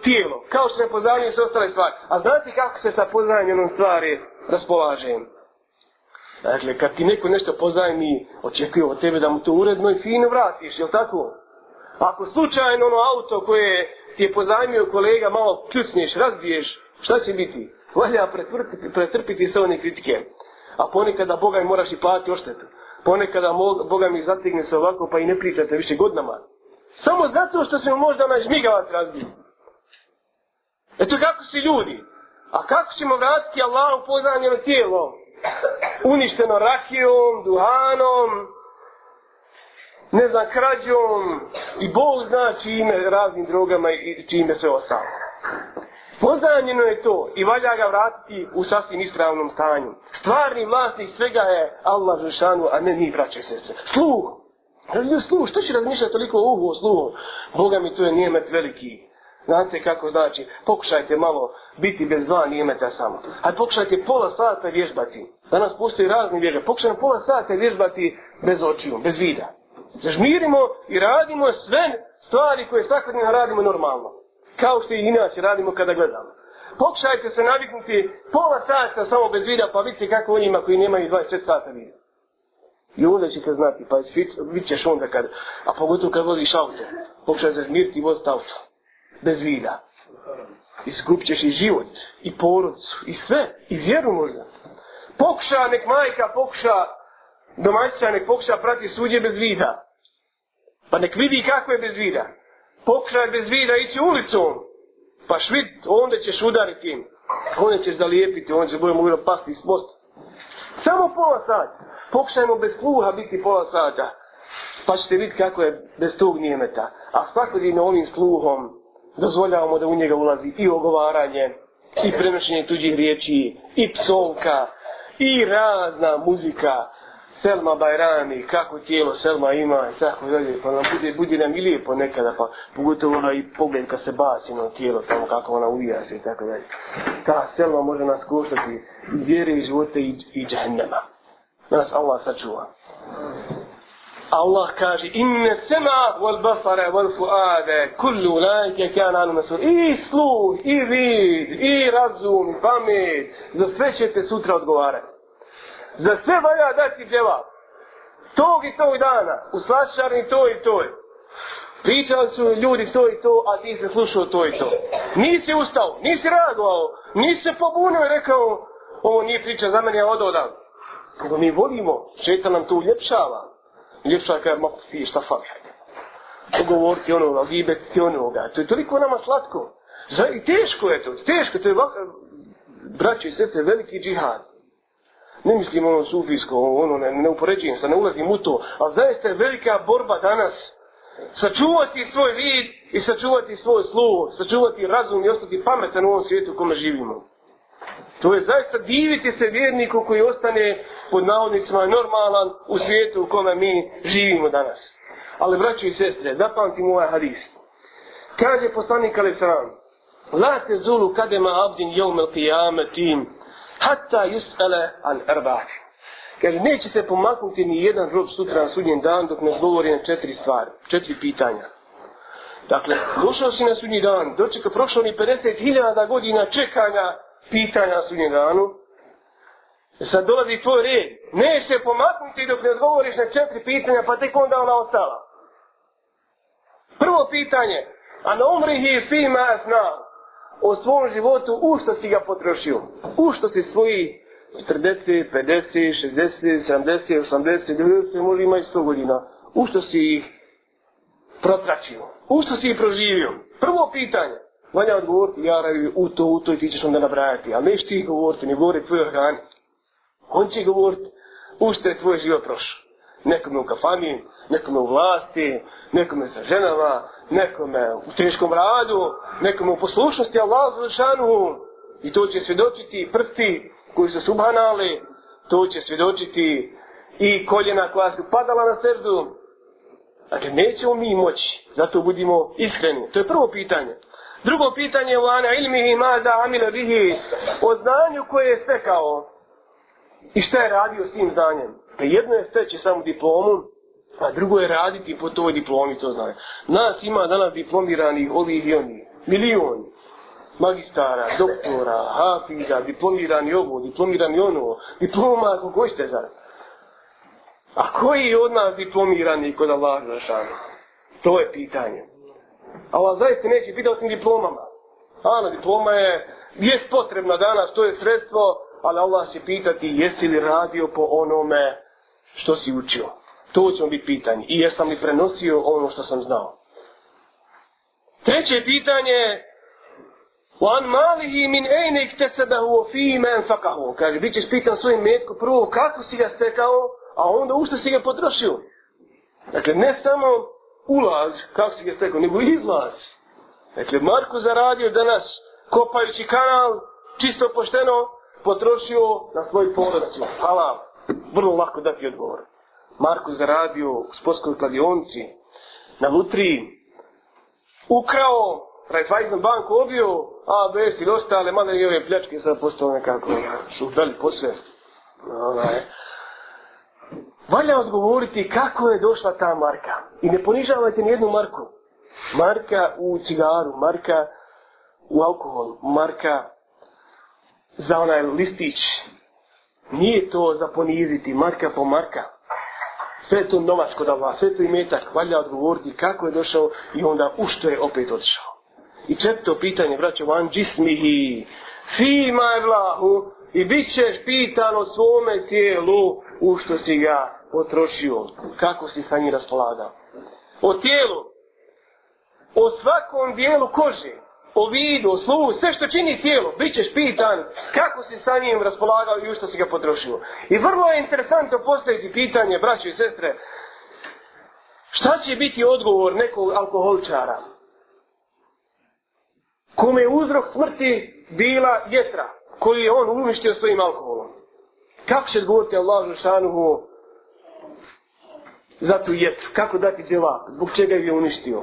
tijelo, kao što je poznanje sve ostale stvari. A znate kako se sa poznanjenom stvari raspolažem? Dakle, kad ti neko nešto pozajmi, očekuje od tebe da mu to uredno i fino vratiš, je li tako? Ako slučajno ono auto koje ti je pozajmio kolega malo kljucniš, razbiješ, šta će biti? Valja pretrpiti, pretrpiti sve one kritike. A ponekada Boga mi moraš i platiti oštetu. Ponekada Boga mi zategne se ovako pa i ne pričate više godinama. Samo zato što se možda na žmigavac razbiju. Eto kako si ljudi. A kako ćemo vratiti Allahu poznanjem tijelom? Uništeno rakijom, duhanom, ne znam, krađom i Bog zna čime raznim drogama i čime sve ostalo. Poznanjeno je to i valja ga vratiti u sasvim ispravnom stanju. Stvarni vlasnik svega je Allah Žešanu, a ne mi braće srce. Sluh! Sluh, što će razmišljati toliko uho sluhom? Boga mi to je nijemet veliki. Znate kako znači, pokušajte malo biti bez dva nijemeta samo. A pokušajte pola sata vježbati. Danas postoji razni vježba. Pokušajte pola sata vježbati bez očiju, bez vida. Zažmirimo i radimo sve stvari koje svakodnevno radimo normalno. Kao što i inače radimo kada gledamo. Pokušajte se naviknuti pola sata samo bez vida, pa vidite kako onima koji nemaju 24 sata vida. I onda ćete znati, pa vidit ćeš onda kad, a pogotovo kad voziš auto, pokušaj zažmiriti i voziti auto bez vida. Izgubit ćeš i život, i porodcu, i sve, i vjeru možda. Pokuša, nek majka pokuša, domaćica nek pokuša prati suđe bez vida. Pa nek vidi kako je bez vida. Pokuša je bez vida ići ulicom, pa švid, onda ćeš udariti im. Onda ćeš zalijepiti, onda će bojom uvjero pasti iz posta. Samo pola sata. Pokušajmo bez kluha biti pola sata. Pa ćete vidjeti kako je bez tog njemeta. A svakodine ovim sluhom, dozvoljavamo da u njega ulazi i ogovaranje, i prenošenje tuđih riječi, i psovka, i razna muzika. Selma Bajrani, kako tijelo Selma ima i tako dalje, pa nam bude, bude nam i lijepo nekada, pa pogotovo ona i pogled kad se basi na tijelo, samo kako ona uvija se i tako dalje. Ta Selma može nas koštati i vjere i živote i, i džahnama. Nas Allah sačuva. Allah kaže inne sema wal basara wal fuade kullu laike kan anu mesul i sluh i vid i razum i pamet za sve ćete sutra odgovarati za sve valja dati djevab tog i tog dana u slašarni to i to pričali su ljudi to i to a ti se slušao to i to nisi ustao, nisi reagovao nisi se pobunio i rekao ovo nije priča za mene, ja odo odam nego mi volimo, šeta nam to uljepšava ljepša kad mogu ti šta fali. Ugovor ti ono, gibe ti onoga. To je toliko nama slatko. I teško je to, teško. To je vaka, braći i srce, veliki džihad. Ne mislim ono sufijsko, ono, ne, ne upoređujem se, ne ulazim u to. A zaista je velika borba danas. Sačuvati svoj vid i sačuvati svoj sluh. Sačuvati razum i ostati pametan u ovom svijetu u kome živimo. To je zaista diviti se vjerniku koji ostane pod navodnicima normalan u svijetu u kome mi živimo danas. Ali braći i sestre, zapamtim ovaj hadis. Kaže poslanik Alisram, La te zulu kadema abdin jomel qiyame tim, hatta yus'ele an erbati. Kaže, neće se pomaknuti ni jedan rob sutra na sudnjen dan dok ne odgovori na četiri stvari, četiri pitanja. Dakle, došao si na sudnji dan, dočeka prošlo ni 50.000 godina čekanja, pitanja na sudnjem danu. E sad dolazi tvoj red. Neće se pomaknuti dok ne odgovoriš na četiri pitanja, pa tek onda ona ostala. Prvo pitanje. A na umri hi fi ma O svom životu, u što si ga potrošio? U što si svoji 40, 50, 60, 70, 80, 90, se može ima i 100 godina. U što si ih protračio? U što si ih proživio? Prvo pitanje. On je odgovoriti, ja rabi, u to, u to, i ti ćeš onda nabrajati. Ali neš ti govoriti, ne govori tvoj organ. On će govoriti, u što je tvoj život prošao. Nekome u kafani, nekome u vlasti, nekome sa ženama, nekome u teškom radu, nekome u poslušnosti, Allah za šanu. I to će svjedočiti prsti koji su subhanali, to će svjedočiti i koljena koja su padala na srdu. Dakle, nećemo mi moći, zato budimo iskreni. To je prvo pitanje. Drugo pitanje je ana ilmihi ma da amila bihi o znanju koje je stekao i šta je radio s tim znanjem. Pa jedno je steći samo diplomu, a drugo je raditi po toj diplomi to znanje. Nas ima danas diplomirani ovi i oni, milion magistara, doktora, hafiza, diplomirani ovo, diplomirani ono, diploma ako koji ste za. A koji je od nas diplomirani kod Allah za To je pitanje ali zaista neće biti osim diplomama. Ano, diploma je, jest potrebna danas, to je sredstvo, ali Allah će pitati jesi li radio po onome što si učio. To će vam biti pitanje. I jesam li prenosio ono što sam znao. Treće pitanje, u an malihi min ejnik te sada u ofiji men fakahu. Kaže, bit ćeš pitan svojim metku prvo kako si ga stekao, a onda ušte si ga potrošio. Dakle, ne samo ulaz, kako si ga stekao, nego izlaz. Dakle, Marko zaradio danas, kopajući kanal, čisto pošteno, potrošio na svoj porodicu. Hvala, vrlo lako dati odgovor. Marko zaradio u sportskoj kladionci, na lutriji, ukrao, Raiffeisen bank obio, A, B, S ili ostale, mada i ove pljačke sad postao nekako, su veli posve. Ona je. Valja odgovoriti kako je došla ta marka. I ne ponižavajte nijednu marku. Marka u cigaru, marka u alkohol, marka za onaj listić. Nije to za poniziti, marka po marka. Sve je to novac kod Allah, sve je to imetak. Valja odgovoriti kako je došao i onda u što je opet otišao. I četvrto pitanje, braćo, van džismihi, fima je vlahu, i bit ćeš pitan o svome tijelu u što si ga potrošio, kako si sa njim raspolagao. O tijelu, o svakom dijelu kože, o vidu, o sluhu, sve što čini tijelo, bit ćeš pitan kako si sa njim raspolagao i u što si ga potrošio. I vrlo je interesantno postaviti pitanje, braćo i sestre, šta će biti odgovor nekog alkoholičara? Kome je uzrok smrti bila jetra? koju je on uništio svojim alkoholom. Kako će odgovoriti Allah Žešanuhu za tu jetru? Kako dati djela? Zbog čega je uništio?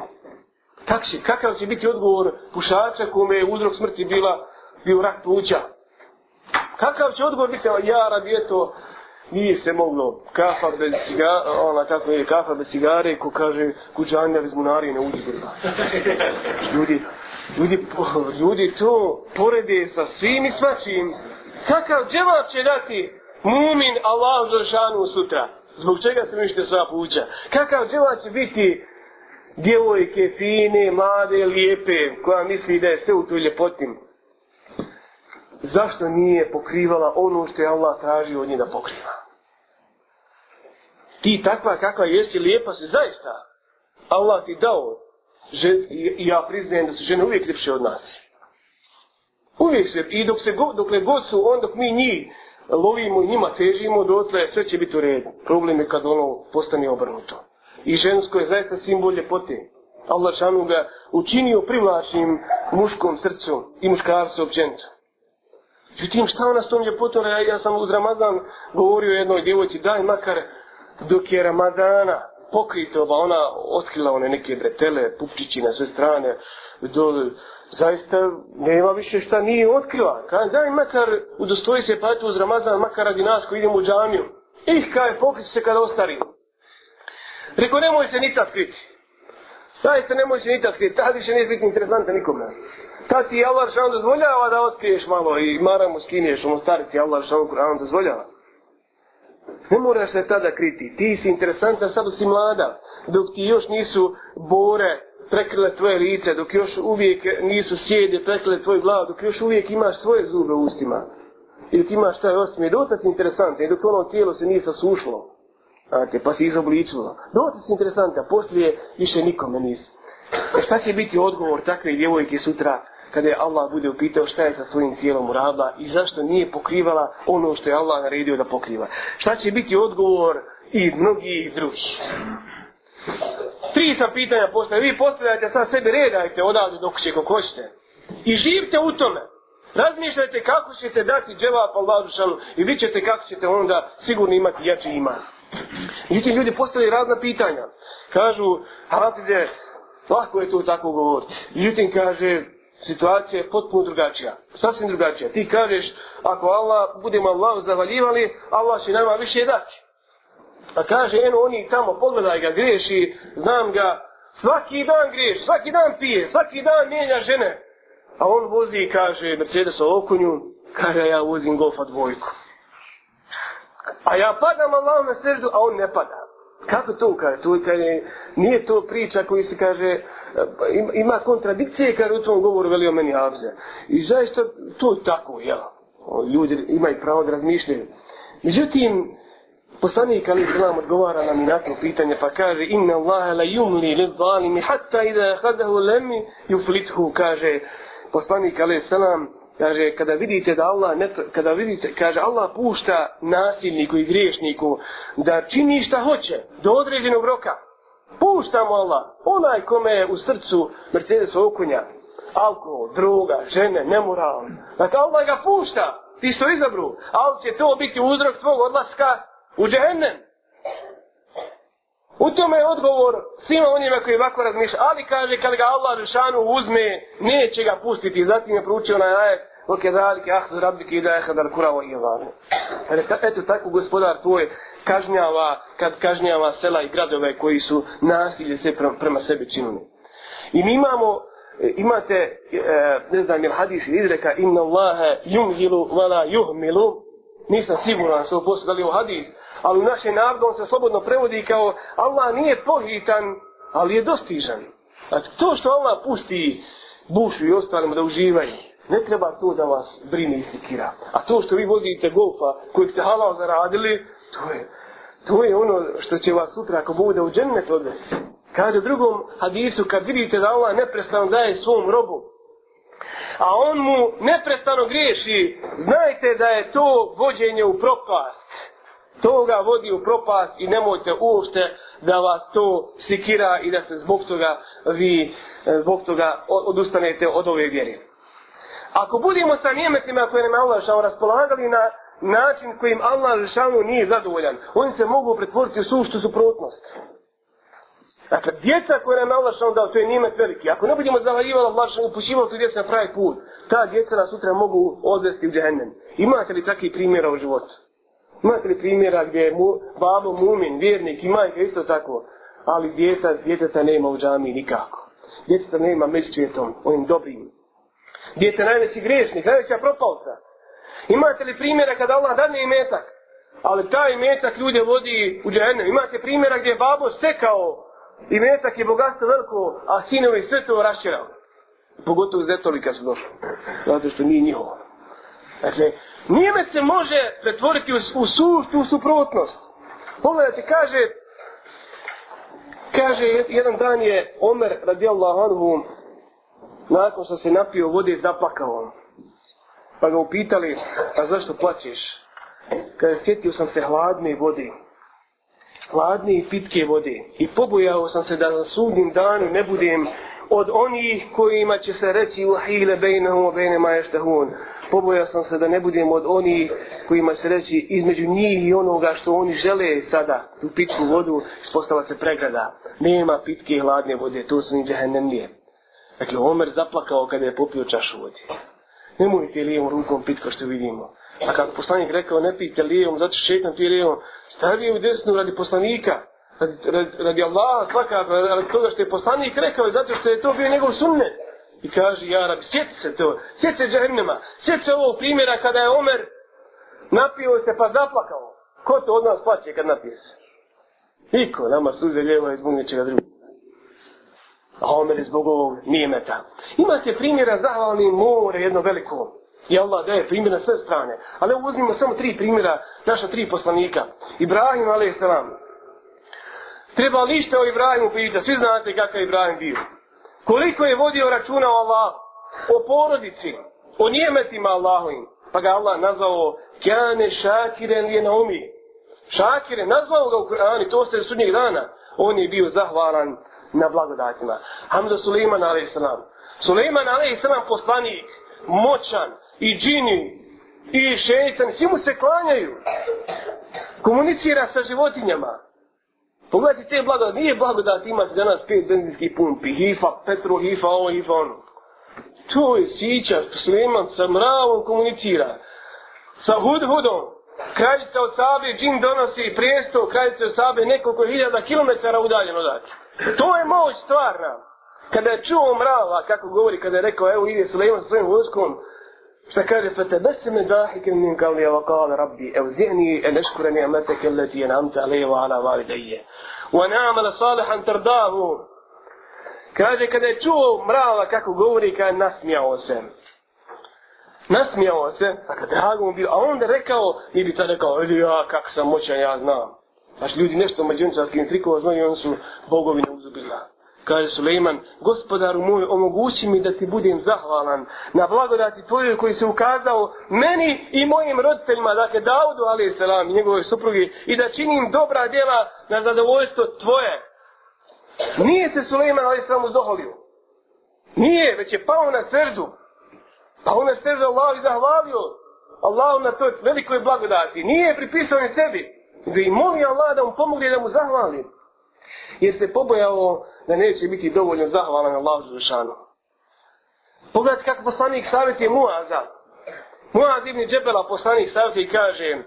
Tak će, kakav će biti odgovor pušača kome je uzrok smrti bila bio rak pluća? Kakav će odgovor biti, ja rabi eto, nije se moglo, kafa bez cigare, ona kako je, kafa bez cigare, ko kaže, kuđanja bez munarije ne uđi Ljudi, Ljudi, ljudi to porede sa svim i svačim. Kakav dževab će dati mumin Allah Žešanu sutra? Zbog čega se mište sva puća? Kakav dževab će biti djevojke fine, mlade, lijepe, koja misli da je sve u toj ljepotim? Zašto nije pokrivala ono što je Allah traži od nje da pokriva? Ti takva kakva jesi, lijepa si zaista. Allah ti dao i ja priznajem da su žene uvijek ljepše od nas. Uvijek su, i dok se go, dokle god su, on dok mi njih lovimo i njima težimo, dotle sve će biti u redu. Problem je kad ono postane obrnuto. I žensko je zaista simbol ljepote. Allah šanu ga učinio privlačnim muškom srcu i muškarcu općenicu. Međutim, šta ona s tom ljepotom? Ja, ja sam uz Ramazan govorio jednoj djevojci, daj makar dok je Ramazana, pokrito, ba ona otkrila one neke bretele, pupčići na sve strane, do, zaista nema više šta nije otkrila. Kaj, daj makar udostoji se pati uz Ramazan, makar radi nas koji idemo u džamiju. Ih, kaj, pokrit se kada ostarimo. Reko, nemoj se nita skriti. Zaista nemoj se nita skriti, tad više nije biti interesanta nikome. Tad ti Allah što dozvoljava da otkriješ malo i maramo skinješ, ono starici Allah što vam dozvoljava. Ne moraš se tada kriti. Ti si interesantna, sada si mlada. Dok ti još nisu bore prekrile tvoje lice, dok još uvijek nisu sjede prekrile tvoj glavu, dok još uvijek imaš svoje zube u ustima. I dok imaš taj osmi, dota si interesantna. I dok ono tijelo se nije sasušlo, te pa si izobličilo. Dota si interesantna, poslije više nikome nisi. E šta će biti odgovor takve djevojke sutra? kada je Allah bude upitao šta je sa svojim tijelom uradila i zašto nije pokrivala ono što je Allah naredio da pokriva. Šta će biti odgovor i mnogih drugih. Tri sam pitanja postavljate. Vi postavljate sad sebi redajte odavde dok će kako ćete. I živite u tome. Razmišljajte kako ćete dati dževa pa lažušanu i vi ćete kako ćete onda sigurno imati jači iman. Međutim, ljudi postavljaju razna pitanja. Kažu, Hafize, lako je to tako govoriti. Međutim, kaže, situacija je potpuno drugačija. Sasvim drugačija. Ti kažeš, ako Allah, budemo Allah zavaljivali, Allah će nama više dati. A kaže, eno, oni tamo, pogledaj ga, greši, znam ga, svaki dan greši, svaki dan pije, svaki dan mijenja žene. A on vozi i kaže, Mercedes o okunju, kaže, ja vozim Golfa dvojku. A ja padam Allahom na srdu, a on ne pada. Kako to, kaže, to, kaže, nije to priča koju se kaže, Pa ima kontradikcije kad u tom govoru velio meni Avze. I zaista to je tako, jel? Ljudi imaju pravo da razmišljaju. Međutim, poslanik Ali Islam odgovara nam i na to pitanje, pa kaže, inna Allahe la yumli li zalimi, hatta ide hadahu lemi juflithu, kaže poslanik Ali Islam, kaže, kada vidite da Allah, ne, kada vidite, kaže, Allah pušta nasilniku i griješniku da čini šta hoće, do određenog roka, Puštamo Allah. Onaj kome je u srcu Mercedes okunja. Alkohol, droga, žene, nemoral. Dakle, Allah ga pušta. Ti što izabru. Ali će to biti uzrok tvog odlaska u džehennem. U tome je odgovor svima onima koji ovako razmišlja. Ali kaže, kad ga Allah Žešanu uzme, neće ga pustiti. Zatim je proučio na ajed. Ok, zalike, ah, zrabike, ide, ah, dar kurao, i Eto, tako, gospodar, tvoj, kažnjava, kad kažnjava sela i gradove koji su nasilje se prema, prema sebi činili. I mi imamo, e, imate, e, ne znam, ili hadis ili izreka, inna Allahe yumhilu vala yuhmilu, nisam siguran što posljedali u hadis, ali u našem narodu on se slobodno prevodi kao Allah nije pohitan, ali je dostižan. Znači, to što Allah pusti bušu i ostalima da uživaju, ne treba to da vas brini i sikira. A to što vi vozite golfa kojeg ste halal zaradili, to je, To je ono što će vas sutra ako bude u džennet odvesti. Kaže drugom hadisu, kad vidite da Allah neprestano daje svom robu, a on mu neprestano griješi, znajte da je to vođenje u propast. To ga vodi u propast i nemojte uopšte da vas to sikira i da se zbog toga vi e, zbog toga odustanete od ove vjere. Ako budemo sa njemetima koje nam je Allah raspolagali na način kojim Allah Žešanu nije zadovoljan. Oni se mogu pretvoriti u suštu suprotnost. Dakle, djeca koje nam Allah Žešanu dao, to je nimet veliki. Ako ne budemo zavarivali Allah Žešanu, upućivali tu djecu na pravi put, ta djeca nas sutra mogu odvesti u džehennem. Imate li takvih primjera u životu? Imate li primjera gdje je mu, babo mumin, vjernik i majka isto tako, ali djeca, djeteta nema u džami nikako. Djeteta nema među svijetom, onim dobrim. Djete najveći grešnik, najveća propalca. Imate li primjera kada Allah dane imetak, ali taj imetak ljude vodi u džahennem. Imate primjera gdje je babo stekao imetak i bogatstvo veliko, a sinovi sve to raširao. Pogotovo zetovi kad su došli. Zato što nije njihovo. Dakle, nijemet se može pretvoriti u suštu, u suprotnost. Pogledajte, kaže, kaže, jedan dan je Omer radijallahu anhu, nakon što se napio vode, zaplakao on pa ga upitali, a zašto plaćeš? Kada sjetio sam se hladne vode, hladne i pitke vode, i pobojao sam se da na sudnim danu ne budem od onih kojima će se reći u hile bejne homo bejne maještahun. Pobojao sam se da ne budem od onih kojima se reći između njih i onoga što oni žele sada, tu pitku vodu, ispostala se pregrada. Nema pitke i hladne vode, to su ni džehennem nije. Dakle, Omer zaplakao kada je popio čašu vode nemojte lijevom rukom pit kao što vidimo. A kako poslanik rekao, ne pijte lijevom, zato što šetan pije lijevom, stavio mi desnu radi poslanika, radi, radi, radi Allaha svaka, radi toga što je poslanik rekao, zato što je to bio njegov sunnet. I kaže, ja rabi, sjeti se to, sjeti se džahnema, sjeti se ovog primjera kada je Omer napio se pa zaplakao. Ko to od nas plaće kad napije se? Niko, nama suze lijevo izbunjeće ga drugo omeli zbog ovog nijemeta. Imate primjera zahvalni more jedno veliko. I Allah daje primjer na sve strane. Ali uzmimo samo tri primjera naša tri poslanika. Ibrahim a.s. Treba lište o Ibrahimu pričati. Svi znate kakav je Ibrahim bio. Koliko je vodio računa o Allah, o porodici, o nijemetima Allahovim. Pa ga Allah nazvao Kjane Šakiren je na umi. Šakiren, nazvao ga u Kur'anu, to ste sudnjeg dana. On je bio zahvalan na blagodatima. Hamza Suleiman a.s. Suleiman a.s. poslanik, moćan i džini i šeitan, svi mu se klanjaju. Komunicira sa životinjama. Pogledajte te blagodati, nije blagodati imati danas pet benzinskih pumpi, hifa, petro, hifa, ovo, hifa, ono. To je sića, Suleiman sa mravom komunicira. Sa hudhudom, kraljica od Sabe, džin donosi prijesto, kraljica od Sabe, nekoliko hiljada kilometara udaljeno dakle. To je moć stvarna. Kada je čuo mrava, kako govori, kada je rekao, evo ide Sulejman sa svojim vojskom, šta kaže, fete besi me dahike min kavli, evo kala rabbi, evo zihni, e neškureni amete kelleti, je namte alejeva ala validejje. Wa namala salihan tardahu. Kaže, kada je čuo mrava, kako govori, kada je nasmijao se. Nasmijao se, a kada je bio, a onda rekao, mi bi ta rekao, ja, kak sam moćan, ja znam. Znači ljudi nešto mađunčarskim trikova znaju, oni su bogovi na uzubila. Kaže Sulejman, gospodaru moj, omogući mi da ti budem zahvalan na blagodati tvojoj koji se ukazao meni i mojim roditeljima, dakle Daudu, ali i selam, njegove suprugi, i da činim dobra djela na zadovoljstvo tvoje. Nije se Sulejman, ali sam uzoholio. Nije, već je pao na srdu. Pao na srdu Allah i zahvalio Allahu na toj velikoj blagodati. Nije pripisao ni sebi gdje i moli Allah da mu pomogne da mu zahvali. Jer se pobojao da neće biti dovoljno zahvalan Allah za zašanu. Pogledajte kako poslanik savjeti Muaza. Muaz ibn Džebela poslanik savjeti i kaže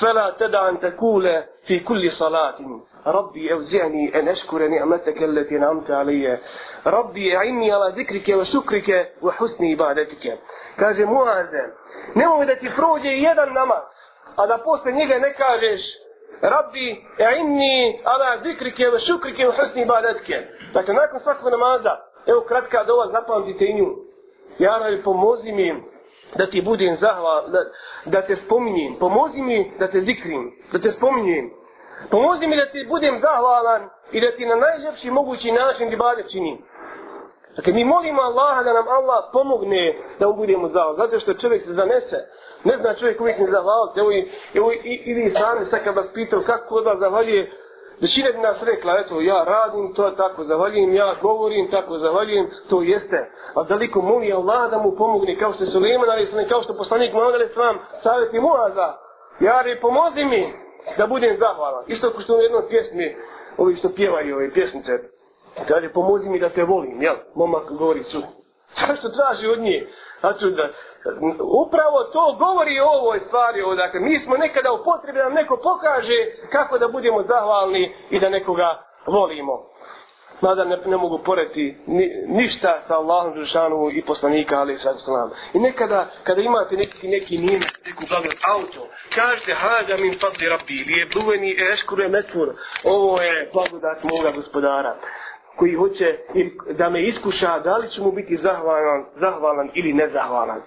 Fela teda antakule fi kulli salatin. Rabbi evzijani en eškure ni'mete kelleti namte alije. Rabbi e'imni ala zikrike wa šukrike wa husni ibadetike. Kaže Muaze, nemoj da ti prođe jedan namaz, a da posle njega ne kažeš Rabbi, e'inni, ala zikrike, ve šukrike, ve husni ibadetke. Dakle, nakon svakog namaza, evo kratka dova, zapamtite i nju. Ja, rabbi, pomozi mi da ti budem zahval, da, da te spominjem. Pomozi mi da te zikrim, da te spominjem. Pomozi mi da ti budem zahvalan i da ti na najljepši mogući način ibadet činim. Dakle, mi molimo Allaha da nam Allah pomogne da mu budemo zao. Zato što čovjek se zanese. Ne zna čovjek uvijek ne zahvaliti. Evo, evo i, i, vi sami sad kad vas pitao kako od vas zahvaljuje. Većina bi nas rekla, eto, ja radim to, tako zahvaljujem, ja govorim, tako zahvaljujem, to jeste. A daliko moli Allah da mu pomogne, kao što je Suleiman, ali sam kao što poslanik Muhammed, ali sam savjet i muaza. Jari, pomozi mi da budem zahvalan. Isto kao što u jednoj pjesmi, ovi što pjevaju ove pjesmice, Kaže, pomozi mi da te volim, jel? Momak govori cu. Zašto traži od nje? Znači, da, upravo to govori o ovoj stvari. O, dakle, mi smo nekada u potrebi da nam neko pokaže kako da budemo zahvalni i da nekoga volimo. Mada ne, ne mogu poreti ni, ništa sa Allahom Žešanu i poslanika, ali sa Islam. I nekada, kada imate neki, neki nime, neku glavnu auto, kažete, hađa min fadli rabbi, li je bluveni eškure metvur, ovo je blagodat moga gospodara koji hoće da me iskuša, da li ću mu biti zahvalan, zahvalan ili nezahvalan.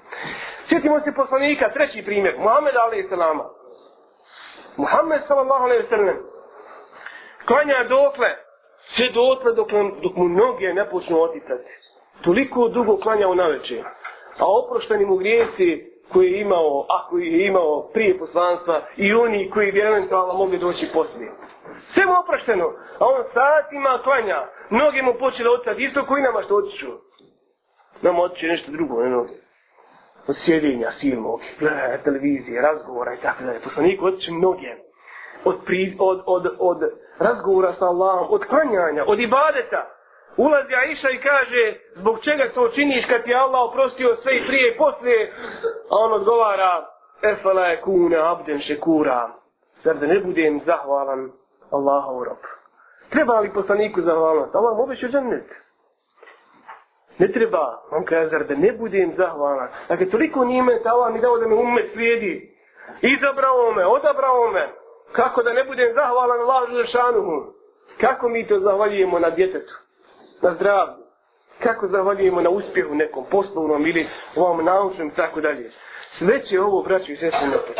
Sjetimo se poslanika, treći primjer, Muhammed a.s. Muhammed s.a.v. Klanja dokle, sve dotle dok, dok mu noge ne počnu oticati. Toliko dugo klanjao na večer. A oprošteni mu grijesi, koji je imao, ako je imao prije poslanstva i oni koji bi eventualno mogli doći poslije. Sve mu oprašteno, a on satima klanja, noge mu počele otcati, isto koji nama što otiču. Nam otiče nešto drugo, ne noge. Od sjedinja, silmo, televizije, razgovora i tako dalje. Poslanik otiče noge od, pri, od, od, od razgovora sa Allahom, od klanjanja, od ibadeta. Ulazi Aisha i kaže, zbog čega to činiš kad ti je Allah oprostio sve i prije i poslije? A on odgovara, efala je kune, abden šekura, zar da ne budem zahvalan Allaha u rob. Treba li poslaniku zahvalnost? Allah mu obećao džennet. Ne treba, on kaže, zar da ne budem zahvalan. Dakle, toliko nime ta Allah mi dao da me umet slijedi. Izabrao me, odabrao me. Kako da ne budem zahvalan Allahu Žešanuhu? Kako mi to zahvaljujemo na djetetu? na zdravlju, kako zahvaljujemo na uspjehu nekom poslovnom ili ovom naučnom tako dalje. Sve će ovo, braću i sestri, nestati.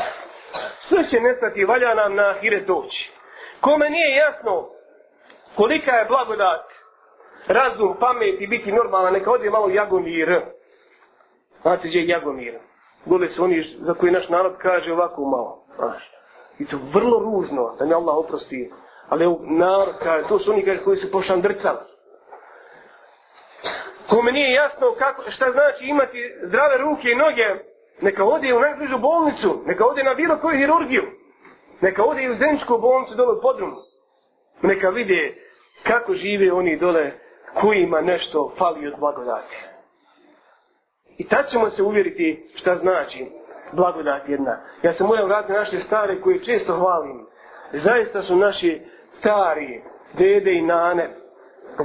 Sve će nestati, valja nam na hire doći. Kome nije jasno kolika je blagodat, razum, pamet i biti normalan, neka ode malo Jagomir. Znate, gdje je Jagomir? Gole su oni za koji naš narod kaže ovako malo. Znaš. I to vrlo ružno, da mi Allah oprosti. Ali narod kaže, to su oni kaže, koji su pošandrcali kome nije jasno kako, šta znači imati zdrave ruke i noge, neka ode u najbližu bolnicu, neka ode na bilo koju hirurgiju, neka ode u zemčku bolnicu dole u podrumu, neka vide kako žive oni dole kojima nešto fali od blagodati. I tad ćemo se uvjeriti šta znači blagodat jedna. Ja se moram vratiti naše stare koje često hvalim. Zaista su naši stari dede i nane,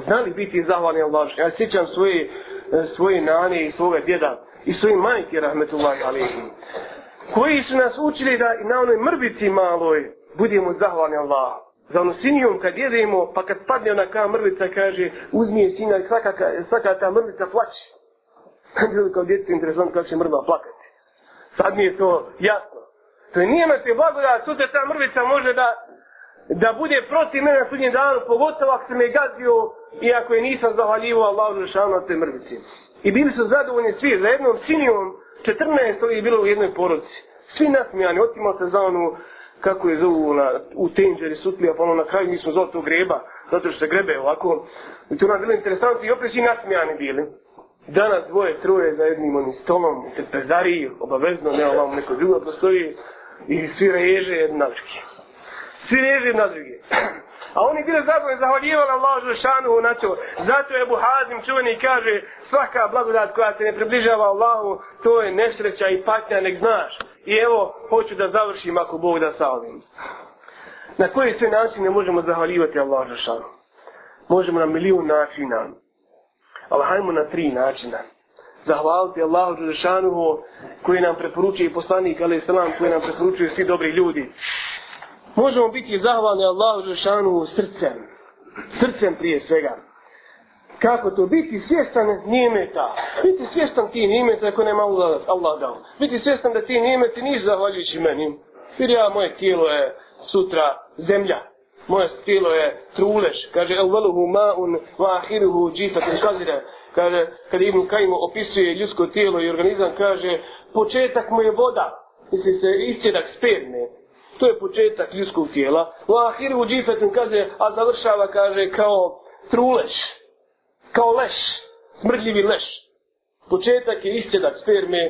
znali biti zahvalni Allah. Ja sjećam svoje, e, svoje nane i svoga djeda i svoje majke, rahmetullahi alihi. Koji su nas učili da na onoj mrbici maloj budemo zahvalni Allah. Za ono sinijom kad jedemo, pa kad padne ona kada mrbica, kaže, uzmi je sina i svaka, svaka ta mrbica plaće. Bilo kao djeci interesant kako će mrba plakati. Sad mi je to jasno. To je nije me te blagodat, sutra ta mrvica može da da bude protiv mene na sudnjem danu, pogotovo ako se me gazio i ako je nisam zahvaljivo Allah ulišao na te mrvici. I bili su zadovoljni svi za jednom sinijom, 14. je bilo u jednoj porodici. Svi nasmijani, otimo se za onu, kako je zovu, na, u tenđeri sutlija, pa ono na kraju mi smo zove to greba, zato što se grebe ovako. I to nam bilo interesantno i opet svi nasmijani bili. Danas dvoje, troje za jednim onim stolom, te pezariji, obavezno, ne ovam neko drugo postoji, i svi reježe jednački svi reži na druge. A oni bile zadovoljni, zahvaljivali Allah Žešanu na to. Zato je Buhazim čuveni i kaže, svaka blagodat koja se ne približava Allahu, to je nesreća i patnja, nek znaš. I evo, hoću da završim ako Bog da sa ovim. Na koji sve načine možemo zahvaljivati Allah Žešanu? Možemo na milijun načina. Ali hajmo na tri načina. Zahvaliti Allah Žešanu koji nam preporučuje poslanik, ali i koji nam preporučuje svi dobri ljudi možemo biti zahvalni Allahu Žešanu srcem. Srcem prije svega. Kako to? Biti svjestan nimeta. Biti svjestan ti nimeta ako nema Allah, Allah dao. Biti svjestan da ti nimeti niš zahvaljujući meni. Jer ja, moje tijelo je sutra zemlja. Moje tijelo je truleš. Kaže, el veluhu ma'un wa ahiruhu džifatun kazire. Kaže, kad Ibn Kajmo opisuje ljudsko tijelo i organizam, kaže, početak mu je voda. Misli se, istjedak sperme. To je početak ljudskog tijela. U ahiru džifetu kaže, a završava kaže kao truleš. Kao leš. Smrdljivi leš. Početak je iscedak sperme,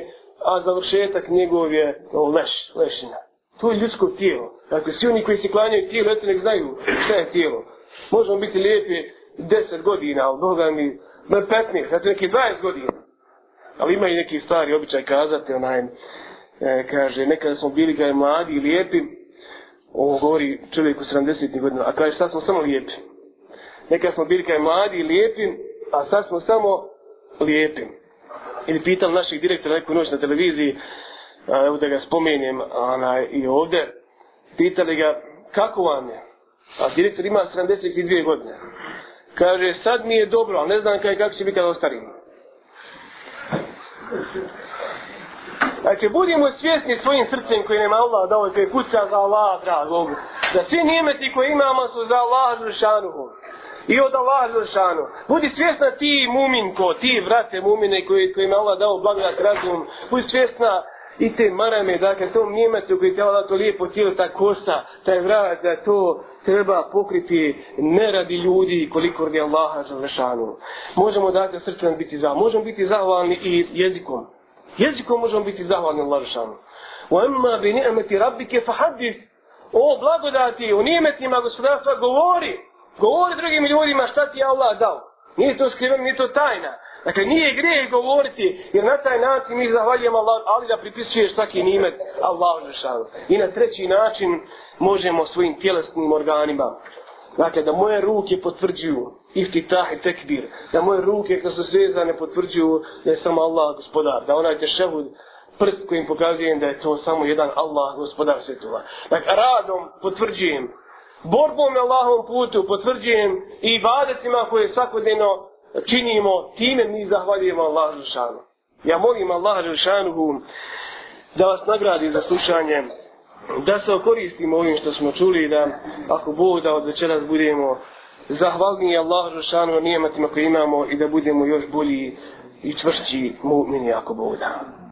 a završetak njegov je leš, lešina. To je ljudsko tijelo. Dakle, svi oni koji se klanjaju tijelo, eto nek znaju šta je tijelo. Možemo biti lijepi deset godina, ali Boga mi, ne petnih, eto neki dvajest godina. Ali ima i neki stari običaj kazati, onaj, E, kaže, nekada smo bili kaj mladi i lijepi, ovo govori čovjek u 70. godinu, a kaže, sad smo samo lijepi. Nekada smo bili kaj mladi i lijepi, a sad smo samo lijepi. Ili pitali našeg direktora neku noć na televiziji, a, evo da ga spomenjem, ona, i ovde, pitali ga, kako vam je? A direktor ima 72 godine. Kaže, sad mi je dobro, ali ne znam kaj, kako će biti kada ostarim. Znači, budimo svjesni svojim srcem koji nema Allah dao, koji puca za Allah, dragog. Da svi nijemeti koji imamo su za Allah, Žešanu. I od Allah, Žešanu. Budi svjesna ti, muminko, ti, vrate mumine koji, koji ima Allah dao blagodat razum. Budi svjesna i te marame, dakle, tom nijemetu koji te Allah to lijepo tijelo, ta kosa, taj vrat, da to treba pokriti ne radi ljudi koliko radi Allaha za Možemo dakle srcem biti za, možemo biti zahvalni i jezikom jezikom možemo biti zahvalni Allah Žešanu. U emma bi nijemeti rabike fahadif. O blagodati, u nijemetima gospodarstva govori. Govori drugim ljudima šta ti je Allah dao. Nije to skriveno, nije to tajna. Dakle, nije greh govoriti, jer na taj način mi zahvaljujemo Allah, ali da pripisuješ svaki nimet Allah Žešanu. I na treći način možemo svojim tjelesnim organima. Dakle, da moje ruke potvrđuju iftitah i tekbir. Da moje ruke, kada su svezane, potvrđuju da je samo Allah gospodar. Da onaj tešehud prst kojim pokazujem da je to samo jedan Allah gospodar svetova. Dakle, radom potvrđujem borbom na Allahovom putu potvrđujem i ibadetima koje svakodnevno činimo, time mi zahvaljujemo Allah Žešanu. Ja molim Allah Žešanu da vas nagradi za slušanje da se okoristimo ovim što smo čuli da ako Bog da od večeras budemo zahvalni Allah Žešanu na nijematima koje imamo i da budemo još bolji i čvršći mu'mini ako Bog da.